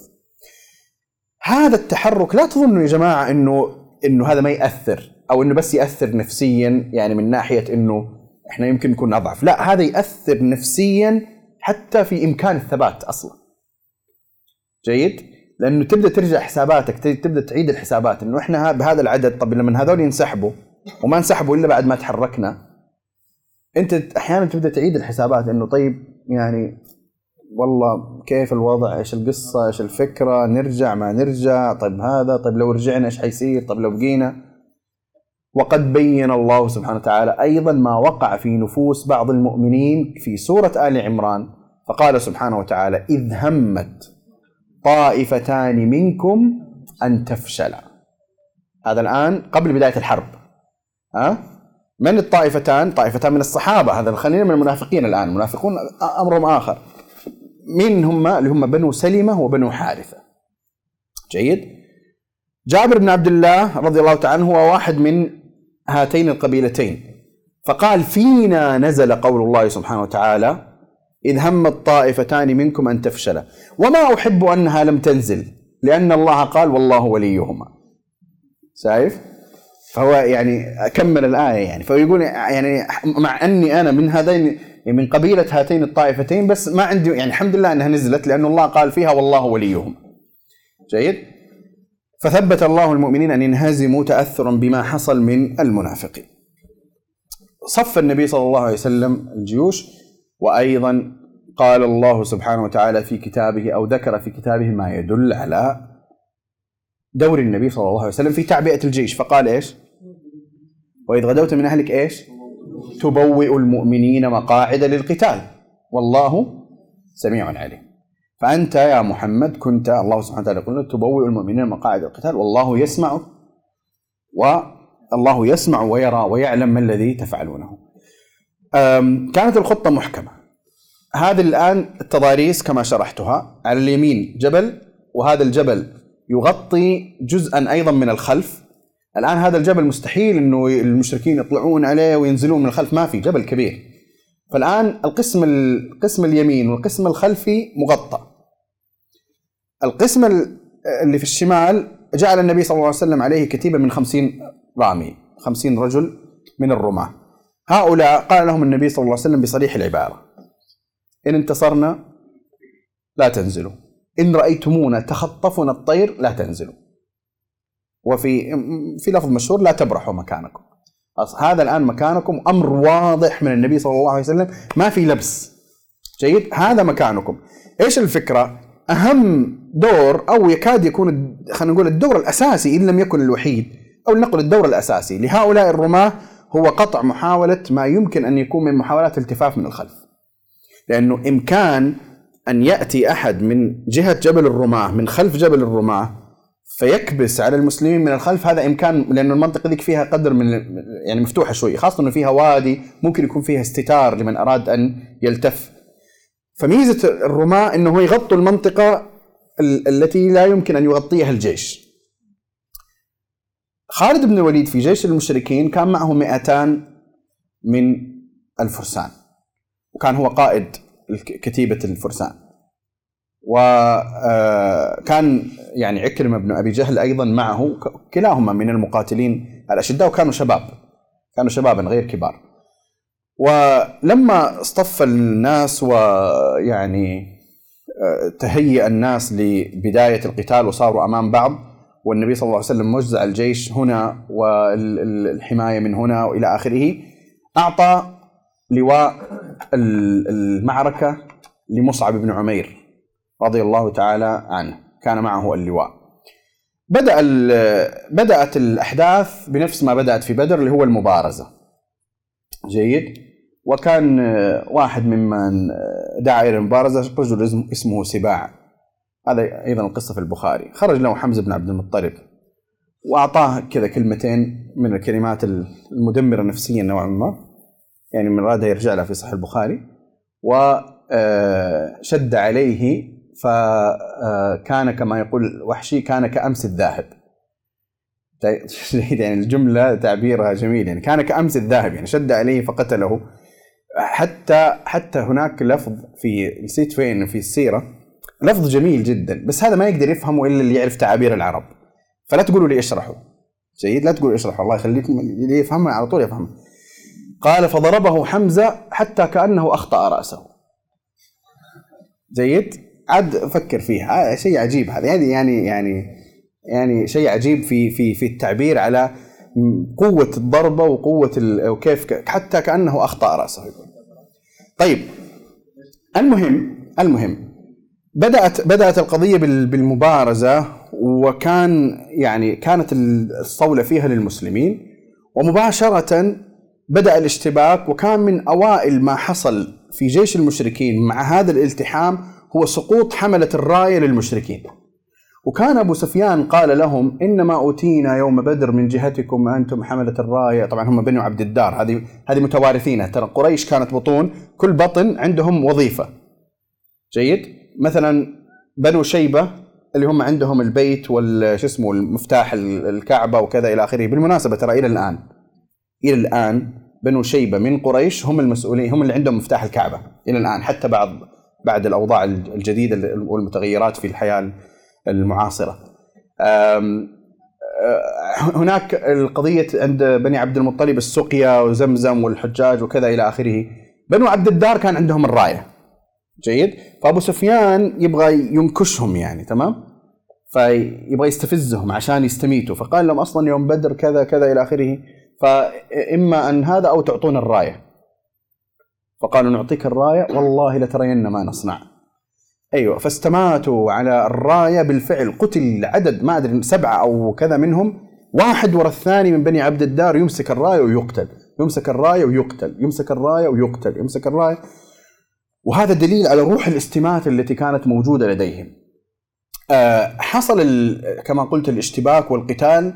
هذا التحرك لا تظنوا يا جماعة إنه إنه هذا ما يأثر أو إنه بس يأثر نفسيا يعني من ناحية إنه إحنا يمكن نكون أضعف. لا هذا يأثر نفسيا حتى في إمكان الثبات أصلا. جيد؟ لأنه تبدأ ترجع حساباتك تبدا تعيد الحسابات. انه إحنا بهذا العدد طب لما هذول ينسحبوا وما انسحبوا إلا بعد ما تحركنا أنت أحيانا تبدأ تعيد الحسابات. انه طيب يعني والله كيف الوضع؟ إيش القصة؟ إيش الفكرة؟ نرجع ما نرجع؟ طيب هذا طيب لو رجعنا إيش حيصير؟ طيب لو بقينا وقد بين الله سبحانه وتعالى أيضا ما وقع في نفوس بعض المؤمنين في سورة آل عمران. فقال سبحانه وتعالى إذ همت طائفتان منكم أن تفشلا هذا الآن قبل بداية الحرب. ها؟ من الطائفتان؟ طائفتان من الصحابة. هذا خلينا من المنافقين الآن. المنافقون أمرهم آخر. مين هم اللي هم بنو سلمة وبنو حارثة. جيد. جابر بن عبد الله رضي الله تعالى عنه هو واحد من هاتين القبيلتين. فقال فينا نزل قول الله سبحانه وتعالى إذ همت طائفتان منكم أن تفشلا وما أحب أنها لم تنزل لأن الله قال والله وليهما. شايف؟ فهو يعني أكمل الآية يعني. فيقول يعني مع أني أنا من هذين من قبيلة هاتين الطائفتين بس ما عندي يعني الحمد لله أنها نزلت لأن الله قال فيها والله وليهما. جيد؟ فثبت الله المؤمنين أن ينهزموا تأثرا بما حصل من المنافقين. صف النبي صلى الله عليه وسلم الجيوش وأيضا قال الله سبحانه وتعالى في كتابه أو ذكر في كتابه ما يدل على دور النبي صلى الله عليه وسلم في تعبئة الجيش. فقال إيش؟ وإذ غدوت من أهلك إيش؟ تبوئ المؤمنين مقاعد للقتال. والله سميع عليم. فأنت يا محمد كنت الله سبحانه وتعالى يقول تبوئ المؤمنين مقاعد القتال والله يسمع والله يسمع ويرى ويعلم ما الذي تفعلونه. كانت الخطة محكمة. هذه الآن التضاريس كما شرحتها على اليمين جبل وهذا الجبل يغطي جزءا أيضا من الخلف. الآن هذا الجبل مستحيل أنه المشركين يطلعون عليه وينزلون من الخلف ما في جبل كبير. فالآن القسم القسم اليمين والقسم الخلفي مغطى. القسم اللي في الشمال جعل النبي صلى الله عليه وسلم عليه كتيبة من خمسين رامي خمسين رجل من الرماة. هؤلاء قال لهم النبي صلى الله عليه وسلم بصريح العبارة إن انتصرنا لا تنزلوا إن رأيتمونا تخطفنا الطير لا تنزلوا وفي في لفظ مشهور لا تبرحوا مكانكم. هذا الآن مكانكم أمر واضح من النبي صلى الله عليه وسلم ما في لبس. جيد؟ هذا مكانكم. إيش الفكرة؟ أهم دور أو يكاد يكون خلينا نقول الدور الأساسي إن لم يكن الوحيد أو لنقل الدور الأساسي لهؤلاء الرماة هو قطع محاولة ما يمكن أن يكون من محاولات التفاف من الخلف. لأنه إمكان أن يأتي أحد من جهة جبل الرماة من خلف جبل الرماة فيكبس على المسلمين من الخلف هذا إمكان لأنه المنطقة ذيك فيها قدر من يعني مفتوحة شوي خاصة إنه فيها وادي ممكن يكون فيها استتار لمن أراد أن يلتف فميزة الرماة إنه يغطوا المنطقة التي لا يمكن أن يغطيها الجيش. خالد بن الوليد في جيش المشركين كان معه 200 من الفرسان وكان هو قائد كتيبة الفرسان وكان آه، يعني عكرمة بن أبي جهل أيضا معه كلاهما من المقاتلين الأشداء وكانوا شباب كانوا شبابا غير كبار ولما اصطف الناس ويعني آه، تهيأ الناس لبداية القتال وصاروا أمام بعض والنبي صلى الله عليه وسلم وزع الجيش هنا والحماية من هنا وإلى آخره أعطى لواء المعركة لمصعب بن عمير رضي الله تعالى عنه كان معه اللواء. بدأ بدأت الأحداث بنفس ما بدأت في بدر اللي هو المبارزة. جيد؟ وكان آه، واحد ممن آه، دعا إلى المبارزة رجل اسمه سباع. هذا أيضا القصة في البخاري. خرج له حمزة بن عبد المطلب وأعطاه كذا كلمتين من الكلمات المدمرة نفسيا نوعا ما يعني من اراد يرجع لها في صحيح البخاري. وشد آه، عليه فكان كما يقول وحشي كان كأمس الذاهب. [laughs] يعني الجملة تعبيرها جميل يعني كان كأمس الذاهب يعني شد عليه فقتله. حتى حتى هناك لفظ في نسيت فين في السيرة. لفظ جميل جدا بس هذا ما يقدر يفهمه إلا اللي يعرف تعابير العرب. فلا تقولوا لي اشرحوا. جيد؟ لا تقولوا اشرحوا. الله يخليكم اللي يفهمها على طول يفهمها قال فضربه حمزة حتى كأنه أخطأ رأسه. جيد؟ عاد فكر فيها. شيء عجيب هذا يعني يعني يعني يعني شيء عجيب في في في التعبير على قوة الضربة وقوة وكيف حتى كأنه أخطأ رأسه. طيب المهم المهم بدأت بدأت القضية بالمبارزة وكان يعني كانت الصولة فيها للمسلمين ومباشرة بدأ الاشتباك وكان من أوائل ما حصل في جيش المشركين مع هذا الالتحام هو سقوط حملة الراية للمشركين. وكان أبو سفيان قال لهم إنما أوتينا يوم بدر من جهتكم أنتم حملة الراية. طبعا هم بنو عبد الدار. هذه هذه متوارثينها ترى قريش كانت بطون. كل بطن عندهم وظيفة. جيد؟ مثلا بنو شيبة اللي هم عندهم البيت وال اسمه المفتاح الكعبة وكذا إلى آخره. بالمناسبة ترى إلى الآن إلى الآن بنو شيبة من قريش هم المسؤولين هم اللي عندهم مفتاح الكعبة. إلى الآن حتى بعد بعد الأوضاع الجديدة والمتغيرات في الحياة المعاصرة. هناك القضية عند بني عبد المطلب السقيا وزمزم والحجاج وكذا إلى آخره. بنو عبد الدار كان عندهم الراية. جيد؟ فأبو سفيان يبغى ينكشهم يعني تمام؟ فيبغى يستفزهم عشان يستميتوا فقال لهم أصلا يوم بدر كذا كذا إلى آخره فإما أن هذا أو تعطون الراية فقالوا نعطيك الراية والله لترين ما نصنع أيوه فاستماتوا على الراية بالفعل. قتل عدد ما أدري سبعة أو كذا منهم. واحد ورا الثاني من بني عبد الدار يمسك الراية ويقتل. يمسك الراية ويقتل. يمسك الراية ويقتل. يمسك الراية. وهذا دليل على روح الاستماتة التي كانت موجودة لديهم. آه، حصل كما قلت الاشتباك والقتال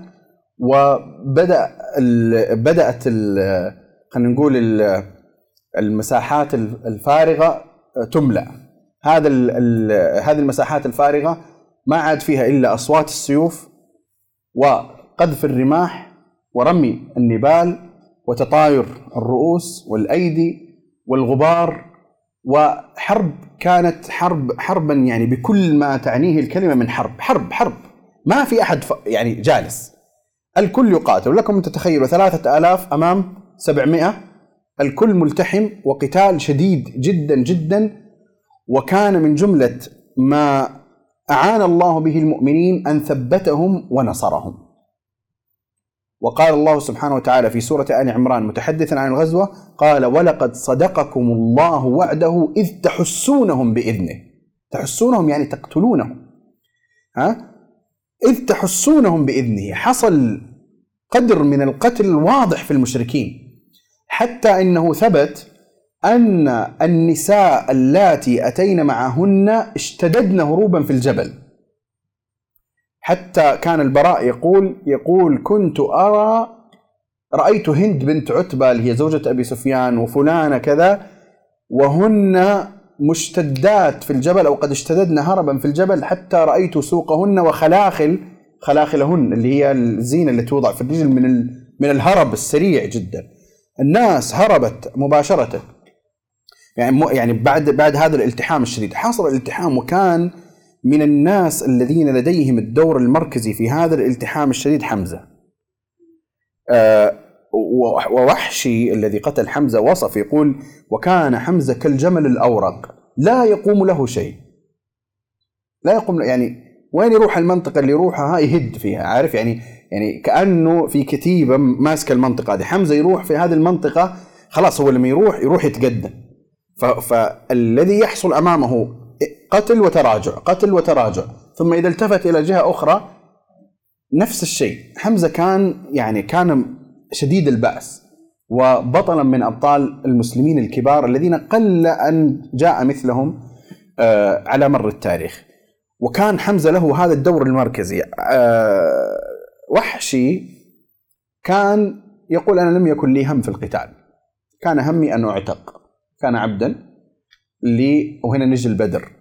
وبدأ بدأت خلينا نقول المساحات الفارغة تملأ. هذا هذه المساحات الفارغة ما عاد فيها إلا أصوات السيوف وقذف الرماح ورمي النبال وتطاير الرؤوس والأيدي والغبار وحرب كانت حرب حربا يعني بكل ما تعنيه الكلمة من حرب، حرب حرب. ما في أحد يعني جالس. الكل يقاتل. لكم تتخيلوا ثلاثة آلاف أمام سبعمائة. الكل ملتحم وقتال شديد جدا جدا وكان من جملة ما أعان الله به المؤمنين أن ثبتهم ونصرهم. وقال الله سبحانه وتعالى في سورة آل عمران متحدثا عن الغزوة قال ولقد صدقكم الله وعده إذ تحسونهم بإذنه. تحسونهم يعني تقتلونهم. ها؟ إذ تحسونهم بإذنه. حصل قدر من القتل واضح في المشركين. حتى إنه ثبت أن النساء اللاتي أتين معهن اشتددن هروبا في الجبل. حتى كان البراء يقول يقول كنت أرى رأيت هند بنت عتبة اللي هي زوجة أبي سفيان وفلانة كذا وهن مشتدات في الجبل أو قد اشتددن هربا في الجبل حتى رأيت سوقهن وخلاخل خلاخلهن اللي هي الزينة اللي توضع في الرجل من من الهرب السريع جدا. الناس هربت مباشرة. يعني يعني بعد بعد هذا الالتحام الشديد. حصل الالتحام وكان من الناس الذين لديهم الدور المركزي في هذا الالتحام الشديد حمزة. آه، ووحشي الذي قتل حمزة وصف يقول وكان حمزة كالجمل الأورق لا يقوم له شيء. لا يقوم يعني وين يروح المنطقة اللي يروحها؟ يهد فيها عارف؟ يعني يعني كأنه في كتيبة ماسكة المنطقة هذه. حمزة يروح في هذه المنطقة خلاص هو لما يروح يروح يتقدم. فالذي يحصل أمامه قتل وتراجع قتل وتراجع ثم إذا التفت إلى جهة أخرى نفس الشيء. حمزة كان يعني كان شديد البأس وبطلا من أبطال المسلمين الكبار الذين قل أن جاء مثلهم آه، على مر التاريخ. وكان حمزة له هذا الدور المركزي. آه، وحشي كان يقول أنا لم يكن لي هم في القتال كان همي أن أعتق. كان عبدا لي وهنا نجي البدر.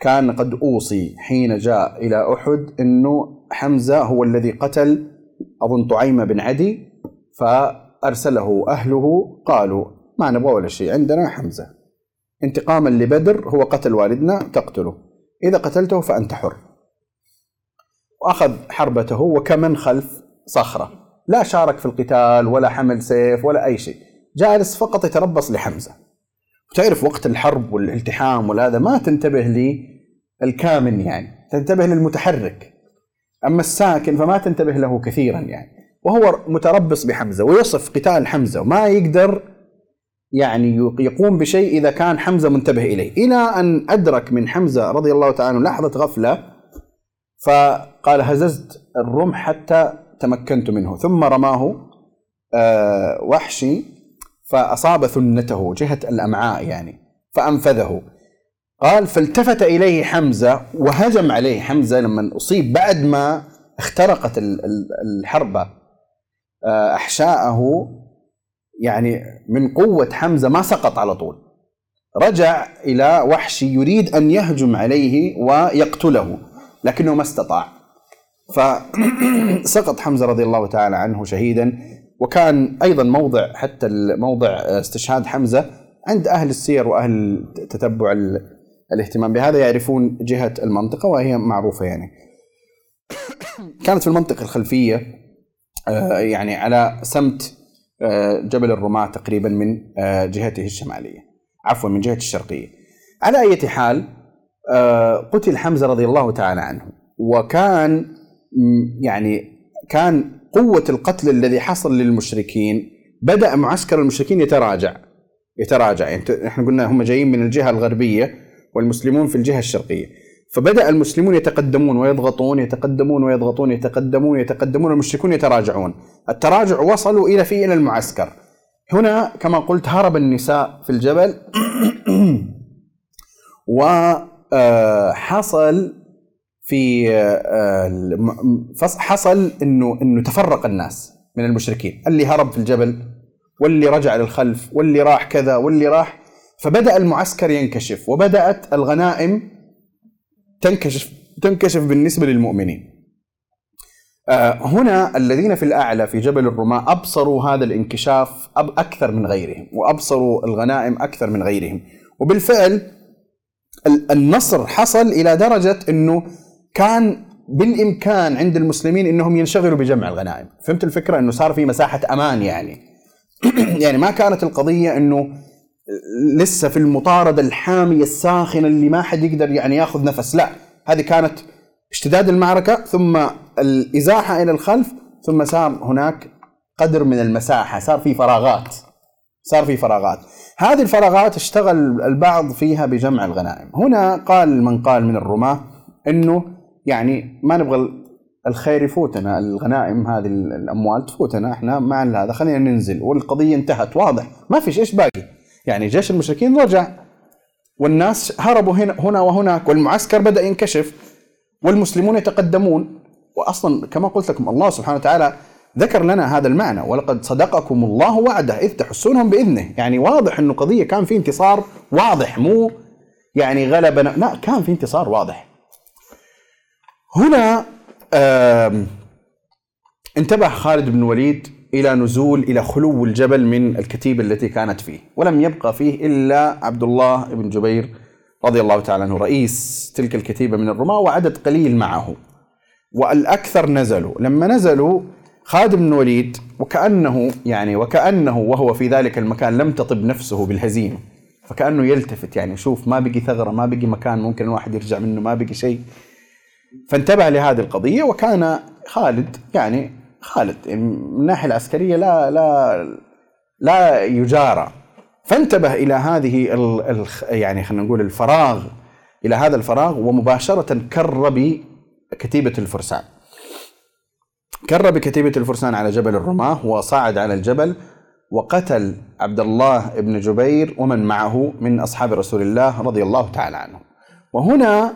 كان قد أوصي حين جاء إلى أحد أنه حمزة هو الذي قتل أظن طعيمة بن عدي فأرسله أهله قالوا ما نبغى ولا شيء عندنا حمزة. انتقاما لبدر هو قتل والدنا تقتله. إذا قتلته فأنت حر. وأخذ حربته وكمن خلف صخرة. لا شارك في القتال ولا حمل سيف ولا أي شيء. جالس فقط يتربص لحمزة. وتعرف وقت الحرب والالتحام والهذا ما تنتبه للكامن يعني تنتبه للمتحرك أما الساكن فما تنتبه له كثيرا يعني. وهو متربص بحمزة ويصف قتال حمزة وما يقدر يعني يقوم بشيء إذا كان حمزة منتبه إليه. إلى أن أدرك من حمزة رضي الله تعالى لحظة غفلة فقال هززت الرمح حتى تمكنت منه. ثم رماه آه، وحشي فأصاب ثنته جهة الأمعاء يعني فأنفذه. قال فالتفت إليه حمزة وهجم عليه حمزة لما أصيب بعد ما اخترقت الحربة. آه، أحشاءه يعني من قوة حمزة ما سقط على طول. رجع إلى وحشي يريد أن يهجم عليه ويقتله لكنه ما استطاع. فسقط [coughs] حمزة رضي الله تعالى عنه شهيدا. وكان أيضا موضع حتى موضع استشهاد حمزة عند أهل السير وأهل تتبع الاهتمام بهذا يعرفون جهة المنطقة وهي معروفة يعني. كانت في المنطقة الخلفية آه، يعني على سمت آه، جبل الرماة تقريبا من آه، جهته الشمالية. عفوا من جهه الشرقية. على أي حال آه، قتل حمزة رضي الله تعالى عنه وكان يعني كان قوة القتل الذي حصل للمشركين بدأ معسكر المشركين يتراجع. يتراجع يعني إحنا قلنا هم جايين من الجهة الغربية والمسلمون في الجهة الشرقية. فبدأ المسلمون يتقدمون ويضغطون يتقدمون ويضغطون يتقدمون يتقدمون المشركون يتراجعون. التراجع وصلوا إلى في إلى المعسكر. هنا كما قلت هرب النساء في الجبل. [clears throat] وحصل في آه، فص- حصل إنه إنه تفرق الناس من المشركين. اللي هرب في الجبل واللي رجع للخلف واللي راح كذا واللي راح فبدأ المعسكر ينكشف وبدأت الغنائم تنكشف تنكشف بالنسبة للمؤمنين. آه، هنا الذين في الأعلى في جبل الرماة أبصروا هذا الانكشاف أكثر من غيرهم وأبصروا الغنائم أكثر من غيرهم. وبالفعل ال- النصر حصل إلى درجة إنه كان بالإمكان عند المسلمين إنهم ينشغلوا بجمع الغنائم، فهمت الفكرة؟ إنه صار في مساحة أمان يعني. [clears throat] يعني ما كانت القضية إنه لسه في المطاردة الحامية الساخنة اللي ما حد يقدر يعني ياخذ نفس، لا، هذه كانت اشتداد المعركة ثم الإزاحة إلى الخلف ثم صار هناك قدر من المساحة، صار في فراغات. صار في فراغات. هذه الفراغات اشتغل البعض فيها بجمع الغنائم. هنا قال من قال من الرماة إنه يعني ما نبغى الخير يفوتنا الغنائم هذه الأموال تفوتنا إحنا مع هذا. خلينا ننزل. والقضية انتهت. واضح. ما فيش. إيش باقي؟ يعني جيش المشركين رجع. والناس هربوا هنا هنا وهناك. والمعسكر بدأ ينكشف. والمسلمون يتقدمون. واصلا كما قلت لكم الله سبحانه وتعالى ذكر لنا هذا المعنى. ولقد صدقكم الله وعده. إذ تحسونهم بإذنه. يعني واضح إنه قضية كان في انتصار واضح. مو يعني غلبنا. لا كان في انتصار واضح. هنا انتبه خالد بن الوليد إلى نزول إلى خلو الجبل من الكتيبة التي كانت فيه ولم يبقى فيه إلا عبد الله بن جبير رضي الله تعالى عنه رئيس تلك الكتيبة من الرماة وعدد قليل معه. والأكثر نزلوا. لما نزلوا خالد بن الوليد وكأنه يعني وكأنه وهو في ذلك المكان لم تطب نفسه بالهزيمة. فكأنه يلتفت يعني شوف ما بقي ثغرة ما بقي مكان ممكن الواحد يرجع منه ما بقي شيء. فانتبه لهذه القضية وكان خالد يعني خالد من الناحية العسكرية لا لا لا يجارى. فانتبه إلى هذه يعني خلينا نقول الفراغ إلى هذا الفراغ ومباشرة كر بكتيبة الفرسان. كر بكتيبة الفرسان على جبل الرماة وصعد على الجبل وقتل عبد الله بن جبير ومن معه من أصحاب رسول الله رضي الله تعالى عنه. وهنا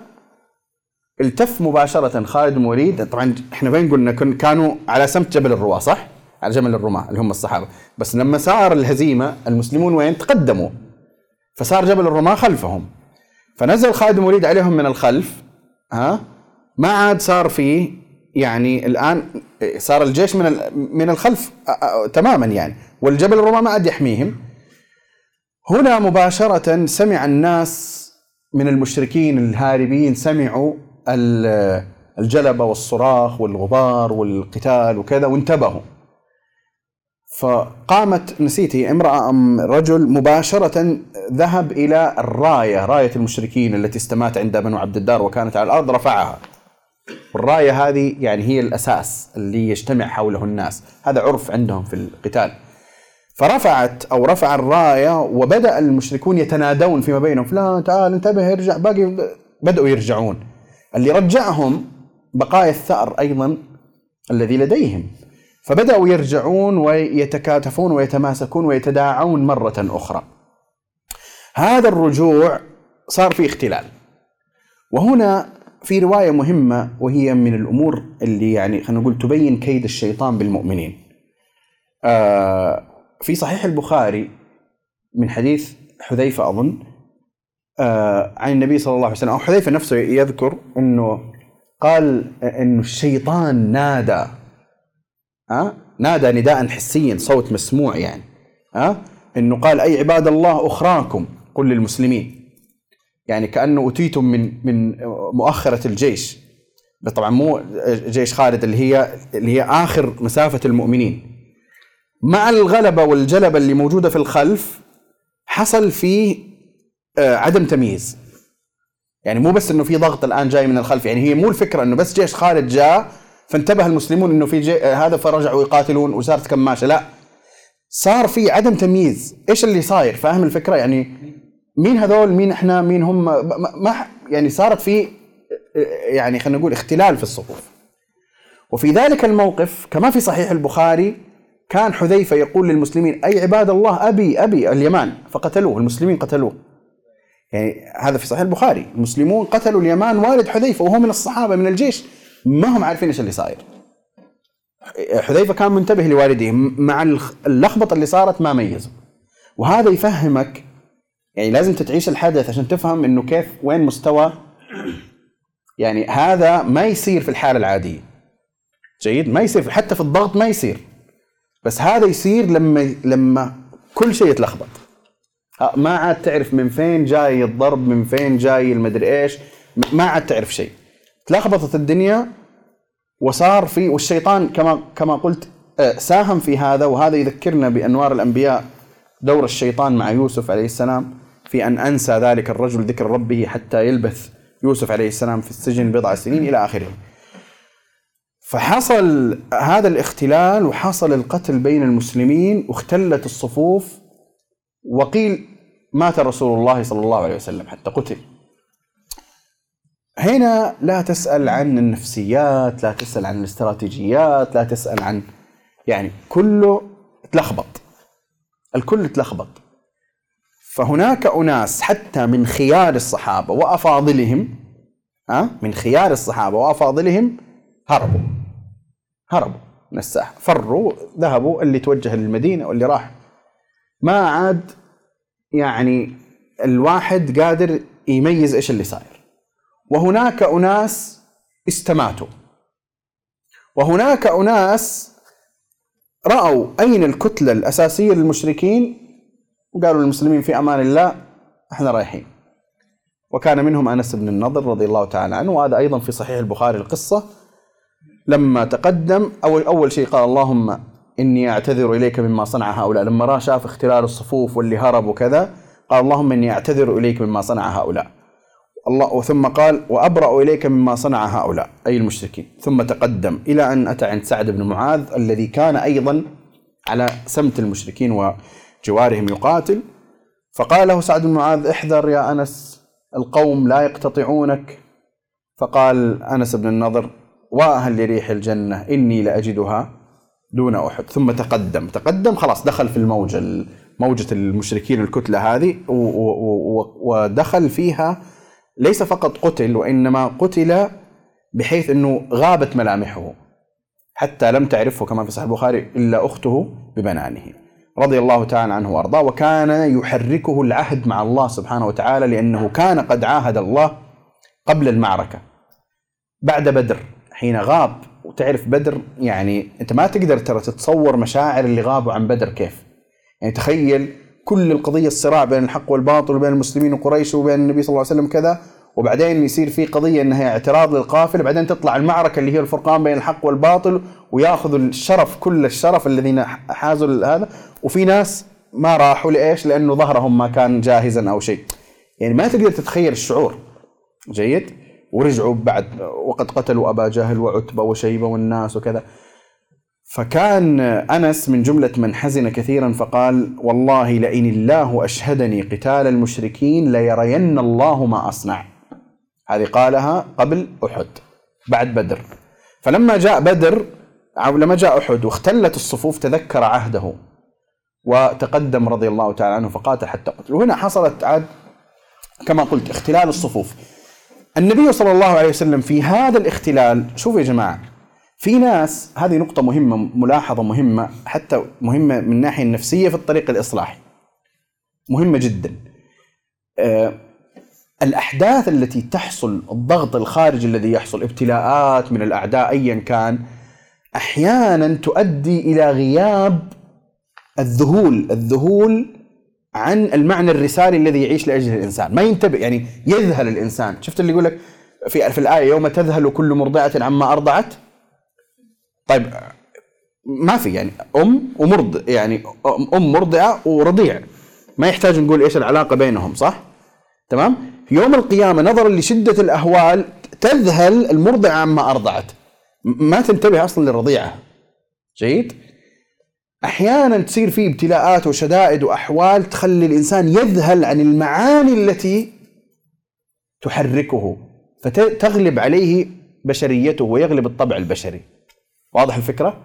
التف مباشرة خالد وليد طبعا إحنا وين قلنا كانوا على سمت جبل الرواة صح؟ على جبل الرماة اللي هم الصحابة. بس لما صار الهزيمة المسلمون وين؟ تقدموا. فصار جبل الرماة خلفهم. فنزل خالد وليد عليهم من الخلف ها؟ ما عاد صار فيه يعني الآن صار الجيش من من الخلف تماما يعني. والجبل الرماة ما عاد يحميهم. هنا مباشرة سمع الناس من المشركين الهاربين سمعوا الجلبة والصراخ والغبار والقتال وكذا وانتبهوا. فقامت نسيتي امرأة أم رجل مباشرة ذهب إلى الراية راية المشركين التي استمات عند بنو عبد الدار وكانت على الأرض رفعها. والراية هذه يعني هي الأساس اللي يجتمع حوله الناس. هذا عرف عندهم في القتال. فرفعت أو رفع الراية وبدأ المشركون يتنادون فيما بينهم. فلان تعال انتبه ارجع باقي بدأوا يرجعون. اللي رجعهم بقايا الثأر أيضا الذي لديهم. فبدأوا يرجعون ويتكاتفون ويتماسكون ويتداعون مرة أخرى. هذا الرجوع صار في اختلال. وهنا في رواية مهمة وهي من الأمور اللي يعني خلينا نقول تبين كيد الشيطان بالمؤمنين. آه في صحيح البخاري من حديث حذيفة أظن عن النبي صلى الله عليه وسلم. أو حذيفة نفسه يذكر أنه قال أنه الشيطان نادى ها نادى نداء حسيا صوت مسموع يعني ها إنه قال أي عباد الله أخراكم؟ قل للمسلمين. يعني كأنه اتيتم من من مؤخرة الجيش. طبعا مو جيش خالد اللي هي اللي هي آخر مسافة المؤمنين. مع الغلبة والجلبة اللي موجودة في الخلف حصل فيه آه، عدم تمييز. يعني مو بس إنه في ضغط الآن جاي من الخلف يعني هي مو الفكرة إنه بس جيش خالد جاء فانتبه المسلمون إنه في جي هذا فرجعوا يقاتلون وصارت كماشه لا صار في عدم تمييز. إيش اللي صاير؟ فاهم الفكرة؟ يعني مين هذول؟ مين إحنا؟ مين هم؟ ما يعني صارت في يعني خلينا نقول اختلال في الصفوف. وفي ذلك الموقف كما في صحيح البخاري كان حذيفة يقول للمسلمين أي عباد الله أبي أبي اليمان. فقتلوه المسلمين قتلوه. يعني هذا في صحيح البخاري. المسلمون قتلوا اليمان والد حذيفة وهو من الصحابة من الجيش. ما هم عارفين إيش اللي صاير. حذيفة كان منتبه لوالديه مع اللخبطة اللي صارت ما ميزوا وهذا يفهمك يعني لازم تعيش الحدث عشان تفهم إنه كيف وين مستوى. يعني هذا ما يصير في الحالة العادية. جيد؟ ما يصير حتى في الضغط ما يصير. بس هذا يصير لما لما كل شيء يتلخبط. ما عاد تعرف من فين جاي الضرب من فين جاي المدري إيش. ما عاد تعرف شيء. تلخبطت الدنيا وصار في والشيطان كما كما قلت آه، ساهم في هذا. وهذا يذكرنا بأنوار الأنبياء. دور الشيطان مع يوسف عليه السلام في أن أنسى ذلك الرجل ذكر ربه حتى يلبث يوسف عليه السلام في السجن بضع سنين إلى آخره. فحصل هذا الاختلال وحصل القتل بين المسلمين واختلت الصفوف وقيل مات رسول الله صلى الله عليه وسلم حتى قتل. هنا لا تسأل عن النفسيات لا تسأل عن الاستراتيجيات لا تسأل عن يعني كله تلخبط. الكل تلخبط. فهناك أناس حتى من خيار الصحابة وأفاضلهم ها؟ من خيار الصحابة وأفاضلهم هربوا. هربوا من الساحة. فروا ذهبوا اللي توجه للمدينة واللي راح. ما عاد يعني الواحد قادر يميز إيش اللي صاير. وهناك أناس استماتوا. وهناك أناس رأوا أين الكتلة الأساسية للمشركين وقالوا للمسلمين في أمان الله إحنا رايحين. وكان منهم أنس بن النضر رضي الله تعالى عنه وهذا أيضا في صحيح البخاري القصة. لما تقدم أول, أول شيء قال اللهم إني أعتذر إليك مما صنع هؤلاء. لما رأى شاف اختلال الصفوف واللي هرب وكذا قال اللهم إني أعتذر إليك مما صنع هؤلاء. الله وثم قال وأبرأ إليك مما صنع هؤلاء أي المشركين. ثم تقدم إلى أن أتى عند سعد بن معاذ الذي كان أيضا على سمت المشركين وجوارهم يقاتل. فقال له سعد بن معاذ احذر يا أنس القوم لا يقتطعونك. فقال أنس بن النضر وأهل لريح الجنة إني لأجدها دون أحد. ثم تقدم. تقدم خلاص دخل في الموجة موجة المشركين الكتلة هذه ودخل فيها ليس فقط قتل وإنما قتل بحيث أنه غابت ملامحه. حتى لم تعرفه كما في صحيح البخاري إلا أخته ببنانه. رضي الله تعالى عنه وأرضاه. وكان يحركه العهد مع الله سبحانه وتعالى لأنه كان قد عاهد الله قبل المعركة. بعد بدر حين غاب وتعرف بدر يعني أنت ما تقدر ترى تتصور مشاعر اللي غابوا عن بدر كيف يعني تخيل كل القضية الصراع بين الحق والباطل وبين المسلمين وقريش وبين النبي صلى الله عليه وسلم كذا وبعدين يصير في قضية إنها اعتراض للقافلة بعدين تطلع المعركة اللي هي الفرقان بين الحق والباطل وياخذوا الشرف كل الشرف الذين حازوا هذا وفي ناس ما راحوا لإيش؟ لأنه ظهرهم ما كان جاهزا أو شيء. يعني ما تقدر تتخيل الشعور. جيد؟ ورجعوا بعد وقد قتلوا أبا جهل وعتبة وشيبة والناس وكذا. فكان أنس من جملة من حزن كثيرا فقال: والله لئن الله أشهدني قتال المشركين ليرين الله ما أصنع. هذه قالها قبل أحد بعد بدر. فلما جاء بدر أو لما جاء أحد واختلت الصفوف تذكر عهده وتقدم رضي الله تعالى عنه فقاتل حتى قتل وهنا حصلت عاد كما قلت اختلال الصفوف النبي صلى الله عليه وسلم في هذا الاختلال شوفوا يا جماعة في ناس هذه نقطة مهمة ملاحظة مهمة حتى مهمة من الناحية النفسية في الطريق الإصلاحي. مهمة جدا. أه الأحداث التي تحصل الضغط الخارجي الذي يحصل ابتلاءات من الأعداء أيا كان أحيانا تؤدي إلى غياب الذهول الذهول عن المعنى الرسالي الذي يعيش لأجله الإنسان. ما ينتبه يعني يذهل الإنسان. شفت اللي يقول لك في, في الآية يوم تذهل كل مرضعة عما أرضعت؟ طيب ما في يعني أم ومرض يعني أم مرضعة ورضيع. ما يحتاج نقول إيش العلاقة بينهم صح؟ تمام؟ يوم القيامة نظرا لشدة الأهوال تذهل المرضعة عما أرضعت. ما تنتبه أصلا للرضيعة. جيد؟ أحيانا تصير في ابتلاءات وشدائد وأحوال تخلي الإنسان يذهل عن المعاني التي تحركه فتغلب عليه بشريته ويغلب الطبع البشري. واضح الفكرة؟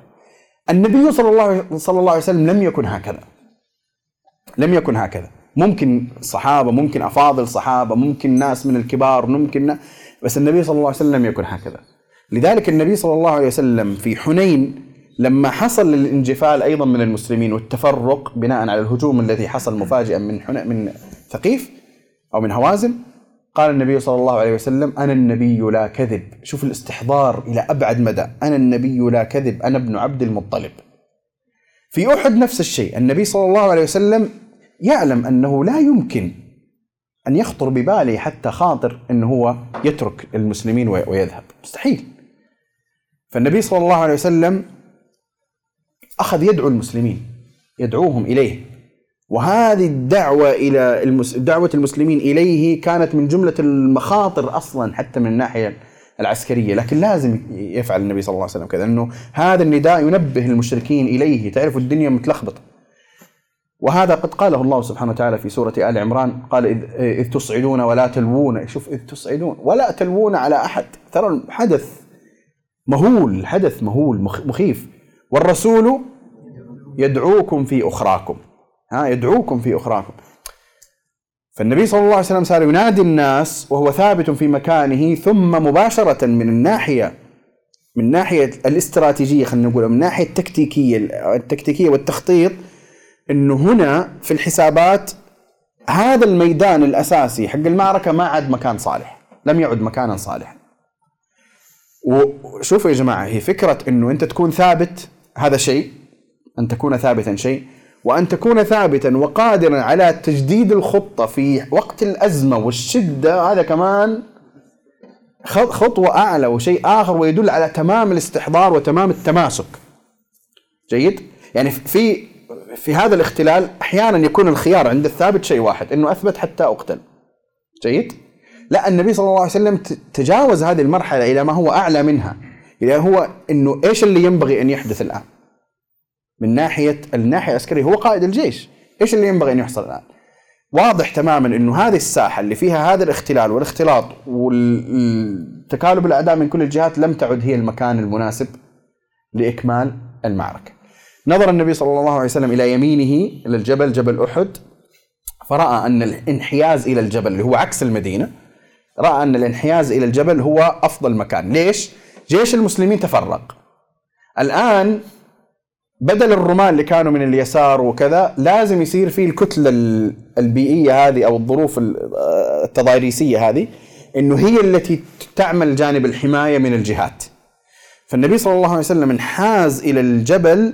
النبي صلى الله صلى الله عليه وسلم لم يكن هكذا. لم يكن هكذا. ممكن صحابة ممكن أفاضل صحابة ممكن ناس من الكبار ممكن بس النبي صلى الله عليه وسلم لم يكن هكذا. لذلك النبي صلى الله عليه وسلم في حنين لما حصل الانجفال أيضا من المسلمين والتفرق بناء على الهجوم الذي حصل مفاجئا من من ثقيف أو من هوازن قال النبي صلى الله عليه وسلم أنا النبي لا كذب. شوف الاستحضار إلى أبعد مدى. أنا النبي لا كذب أنا ابن عبد المطلب. في أحد نفس الشيء النبي صلى الله عليه وسلم يعلم أنه لا يمكن أن يخطر بباله حتى خاطر انه هو يترك المسلمين ويذهب. مستحيل. فالنبي صلى الله عليه وسلم أخذ يدعو المسلمين يدعوهم إليه. وهذه الدعوة إلى المس... دعوة المسلمين إليه كانت من جملة المخاطر أصلا حتى من الناحية العسكرية. لكن لازم يفعل النبي صلى الله عليه وسلم كذا انه هذا النداء ينبه المشركين إليه تعرفوا الدنيا متلخبطة. وهذا قد قاله الله سبحانه وتعالى في سورة آل عمران قال إذ, إذ تصعدون ولا تلوون. شوف إذ تصعدون ولا تلوون على أحد. ترى الحدث مهول حدث مهول مخيف. والرسول يدعوكم في أخراكم. ها يدعوكم في أخراكم. فالنبي صلى الله عليه وسلم صار ينادي الناس وهو ثابت في مكانه ثم مباشرة من الناحية من ناحية الاستراتيجية خلينا نقول من ناحية التكتيكية التكتيكية والتخطيط إنه هنا في الحسابات هذا الميدان الأساسي حق المعركة ما عاد مكان صالح لم يعد مكانا صالحا. وشوفوا يا جماعة هي فكرة إنه أنت تكون ثابت هذا شيء أن تكون ثابتا شيء. وأن تكون ثابتا وقادرا على تجديد الخطة في وقت الأزمة والشدة هذا كمان خطوة أعلى وشيء آخر ويدل على تمام الاستحضار وتمام التماسك. جيد؟ يعني في في هذا الاختلال أحيانا يكون الخيار عند الثابت شيء واحد أنه أثبت حتى أقتل. جيد؟ لا النبي صلى الله عليه وسلم تجاوز هذه المرحلة إلى ما هو أعلى منها. إلى هو أنه إيش اللي ينبغي أن يحدث الآن؟ من ناحيه الناحية العسكرية هو قائد الجيش. إيش اللي ينبغي أن يحصل الآن؟ واضح تماما إنه هذه الساحة اللي فيها هذا الاختلال والاختلاط والتكالب الأعداء من كل الجهات لم تعد هي المكان المناسب لإكمال المعركة. نظر النبي صلى الله عليه وسلم إلى يمينه إلى الجبل جبل أحد فرأى أن الانحياز إلى الجبل اللي هو عكس المدينة رأى أن الانحياز إلى الجبل هو أفضل مكان. ليش؟ جيش المسلمين تفرق الآن بدل الرمال اللي كانوا من اليسار وكذا لازم يصير في الكتلة البيئية هذه أو الظروف التضاريسية هذه إنه هي التي تعمل جانب الحماية من الجهات. فالنبي صلى الله عليه وسلم انحاز إلى الجبل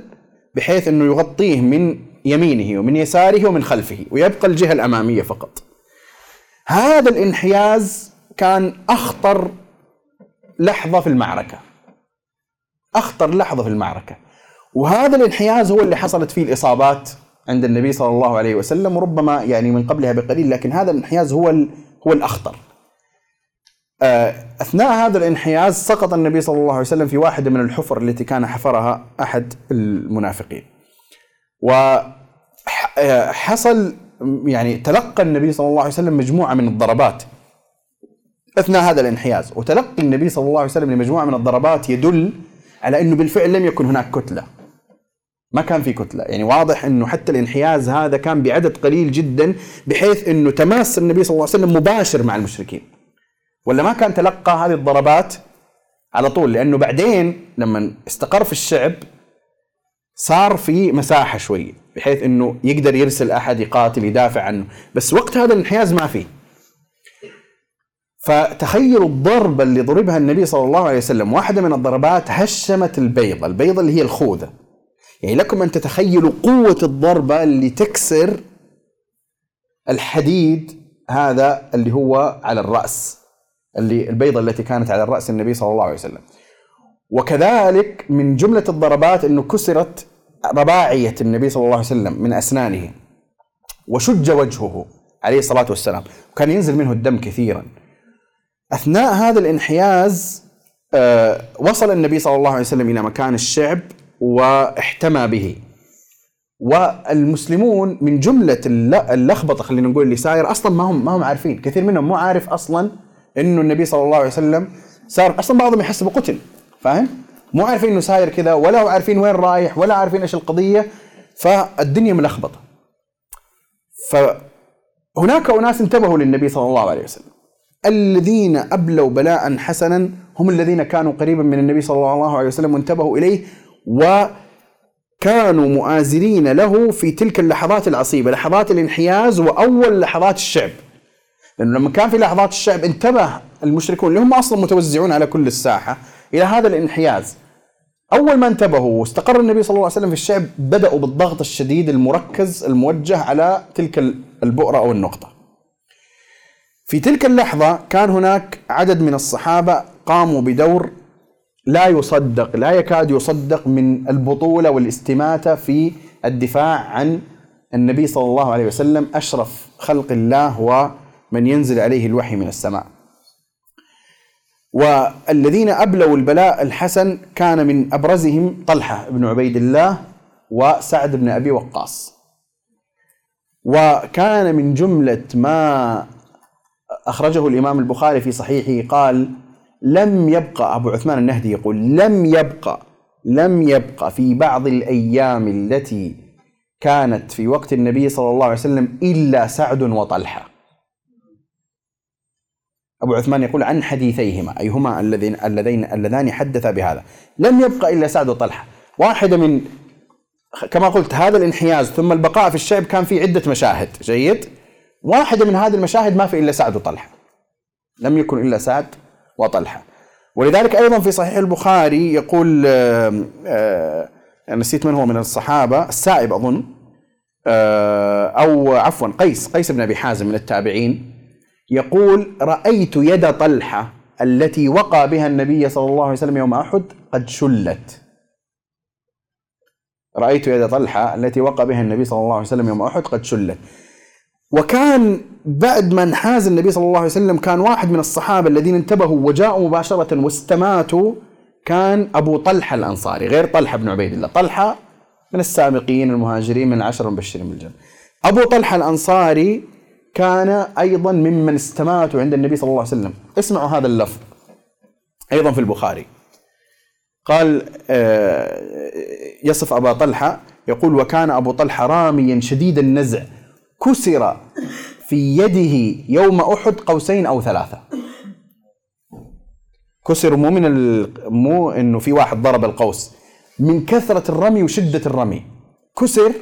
بحيث إنه يغطيه من يمينه ومن يساره ومن خلفه ويبقى الجهة الأمامية فقط. هذا الانحياز كان أخطر لحظة في المعركة. أخطر لحظة في المعركة. وهذا الانحياز هو اللي حصلت فيه الإصابات عند النبي صلى الله عليه وسلم وربما يعني من قبلها بقليل لكن هذا الانحياز هو هو الأخطر. آه، أثناء هذا الانحياز سقط النبي صلى الله عليه وسلم في واحدة من الحفر التي كان حفرها أحد المنافقين. وحصل يعني تلقى النبي صلى الله عليه وسلم مجموعة من الضربات أثناء هذا الانحياز. وتلقي النبي صلى الله عليه وسلم لمجموعة من الضربات يدل على إنه بالفعل لم يكن هناك كتلة. ما كان في كتلة. يعني واضح إنه حتى الانحياز هذا كان بعدد قليل جدا بحيث إنه تماس النبي صلى الله عليه وسلم مباشر مع المشركين. ولا ما كان تلقى هذه الضربات على طول؟ لأنه بعدين لما استقر في الشعب صار في مساحة شوي بحيث إنه يقدر يرسل أحد يقاتل يدافع عنه. بس وقت هذا الانحياز ما في فتخيلوا الضربة اللي ضربها النبي صلى الله عليه وسلم. واحدة من الضربات هشمت البيضة. البيضة اللي هي الخوذة. يعني لكم أن تتخيلوا قوة الضربة اللي تكسر الحديد هذا اللي هو على الرأس. اللي البيضة التي كانت على الرأس النبي صلى الله عليه وسلم. وكذلك من جملة الضربات أنه كسرت رباعية النبي صلى الله عليه وسلم من أسنانه. وشج وجهه عليه الصلاة والسلام. وكان ينزل منه الدم كثيرا. أثناء هذا الانحياز آه، وصل النبي صلى الله عليه وسلم إلى مكان الشعب واحتمى به. والمسلمون من جملة اللخبطة خلينا نقول اللي ساير أصلا ما هم ما هم عارفين. كثير منهم مو عارف أصلا إنه النبي صلى الله عليه وسلم صار أصلا بعضهم يحسبه قتل فاهم؟ مو عارفين إنه ساير كذا ولا عارفين وين رايح ولا عارفين إيش القضية. فالدنيا ملخبطة. فهناك أناس انتبهوا للنبي صلى الله عليه وسلم. الذين أبلوا بلاء حسنا هم الذين كانوا قريبا من النبي صلى الله عليه وسلم وانتبهوا إليه وكانوا مؤازرين له في تلك اللحظات العصيبة لحظات الانحياز وأول لحظات الشعب. لأنه لما كان في لحظات الشعب انتبه المشركون اللي هم أصلا متوزعون على كل الساحة إلى هذا الانحياز. أول ما انتبهوا واستقر النبي صلى الله عليه وسلم في الشعب بدأوا بالضغط الشديد المركز الموجه على تلك البؤرة أو النقطة. في تلك اللحظة كان هناك عدد من الصحابة قاموا بدور لا يصدق لا يكاد يصدق من البطولة والاستماتة في الدفاع عن النبي صلى الله عليه وسلم أشرف خلق الله ومن ينزل عليه الوحي من السماء. والذين أبلوا البلاء الحسن كان من أبرزهم طلحة بن عبيد الله وسعد بن أبي وقاص. وكان من جملة ما أخرجه الإمام البخاري في صحيحه قال لم يبقى أبو عثمان النهدي يقول لم يبقى لم يبقى في بعض الأيام التي كانت في وقت النبي صلى الله عليه وسلم إلا سعد وطلحة. أبو عثمان يقول عن حديثيهما أي هما الذين اللذين اللذان حدثا بهذا. لم يبقى إلا سعد وطلحة. واحدة من كما قلت هذا الانحياز ثم البقاء في الشعب كان في عدة مشاهد. جيد؟ واحدة من هذه المشاهد ما في إلا سعد وطلحة. لم يكن إلا سعد وطلحة. ولذلك أيضا في صحيح البخاري يقول آه، آه، نسيت من هو من الصحابة السائب أظن آه، أو عفوا قيس قيس بن أبي حازم من التابعين يقول رأيت يد طلحة التي وقى بها النبي صلى الله عليه وسلم يوم أحد قد شلت. رأيت يد طلحة التي وقى بها النبي صلى الله عليه وسلم يوم أحد قد شلت. وكان بعد ما انحاز النبي صلى الله عليه وسلم كان واحد من الصحابة الذين انتبهوا وجاءوا مباشرة واستماتوا كان أبو طلحة الأنصاري غير طلحة بن عبيد الله طلحة من السابقين المهاجرين من العشر المبشرين بالجنة. أبو طلحة الأنصاري كان أيضا ممن استماتوا عند النبي صلى الله عليه وسلم. اسمعوا هذا اللفظ أيضا في البخاري. قال آه، يصف أبا طلحة يقول وكان أبو طلحة راميا شديد النزع كسر في يده يوم أحد قوسين أو ثلاثة. كسر مو من مو إنه في واحد ضرب القوس. من كثرة الرمي وشدة الرمي. كسر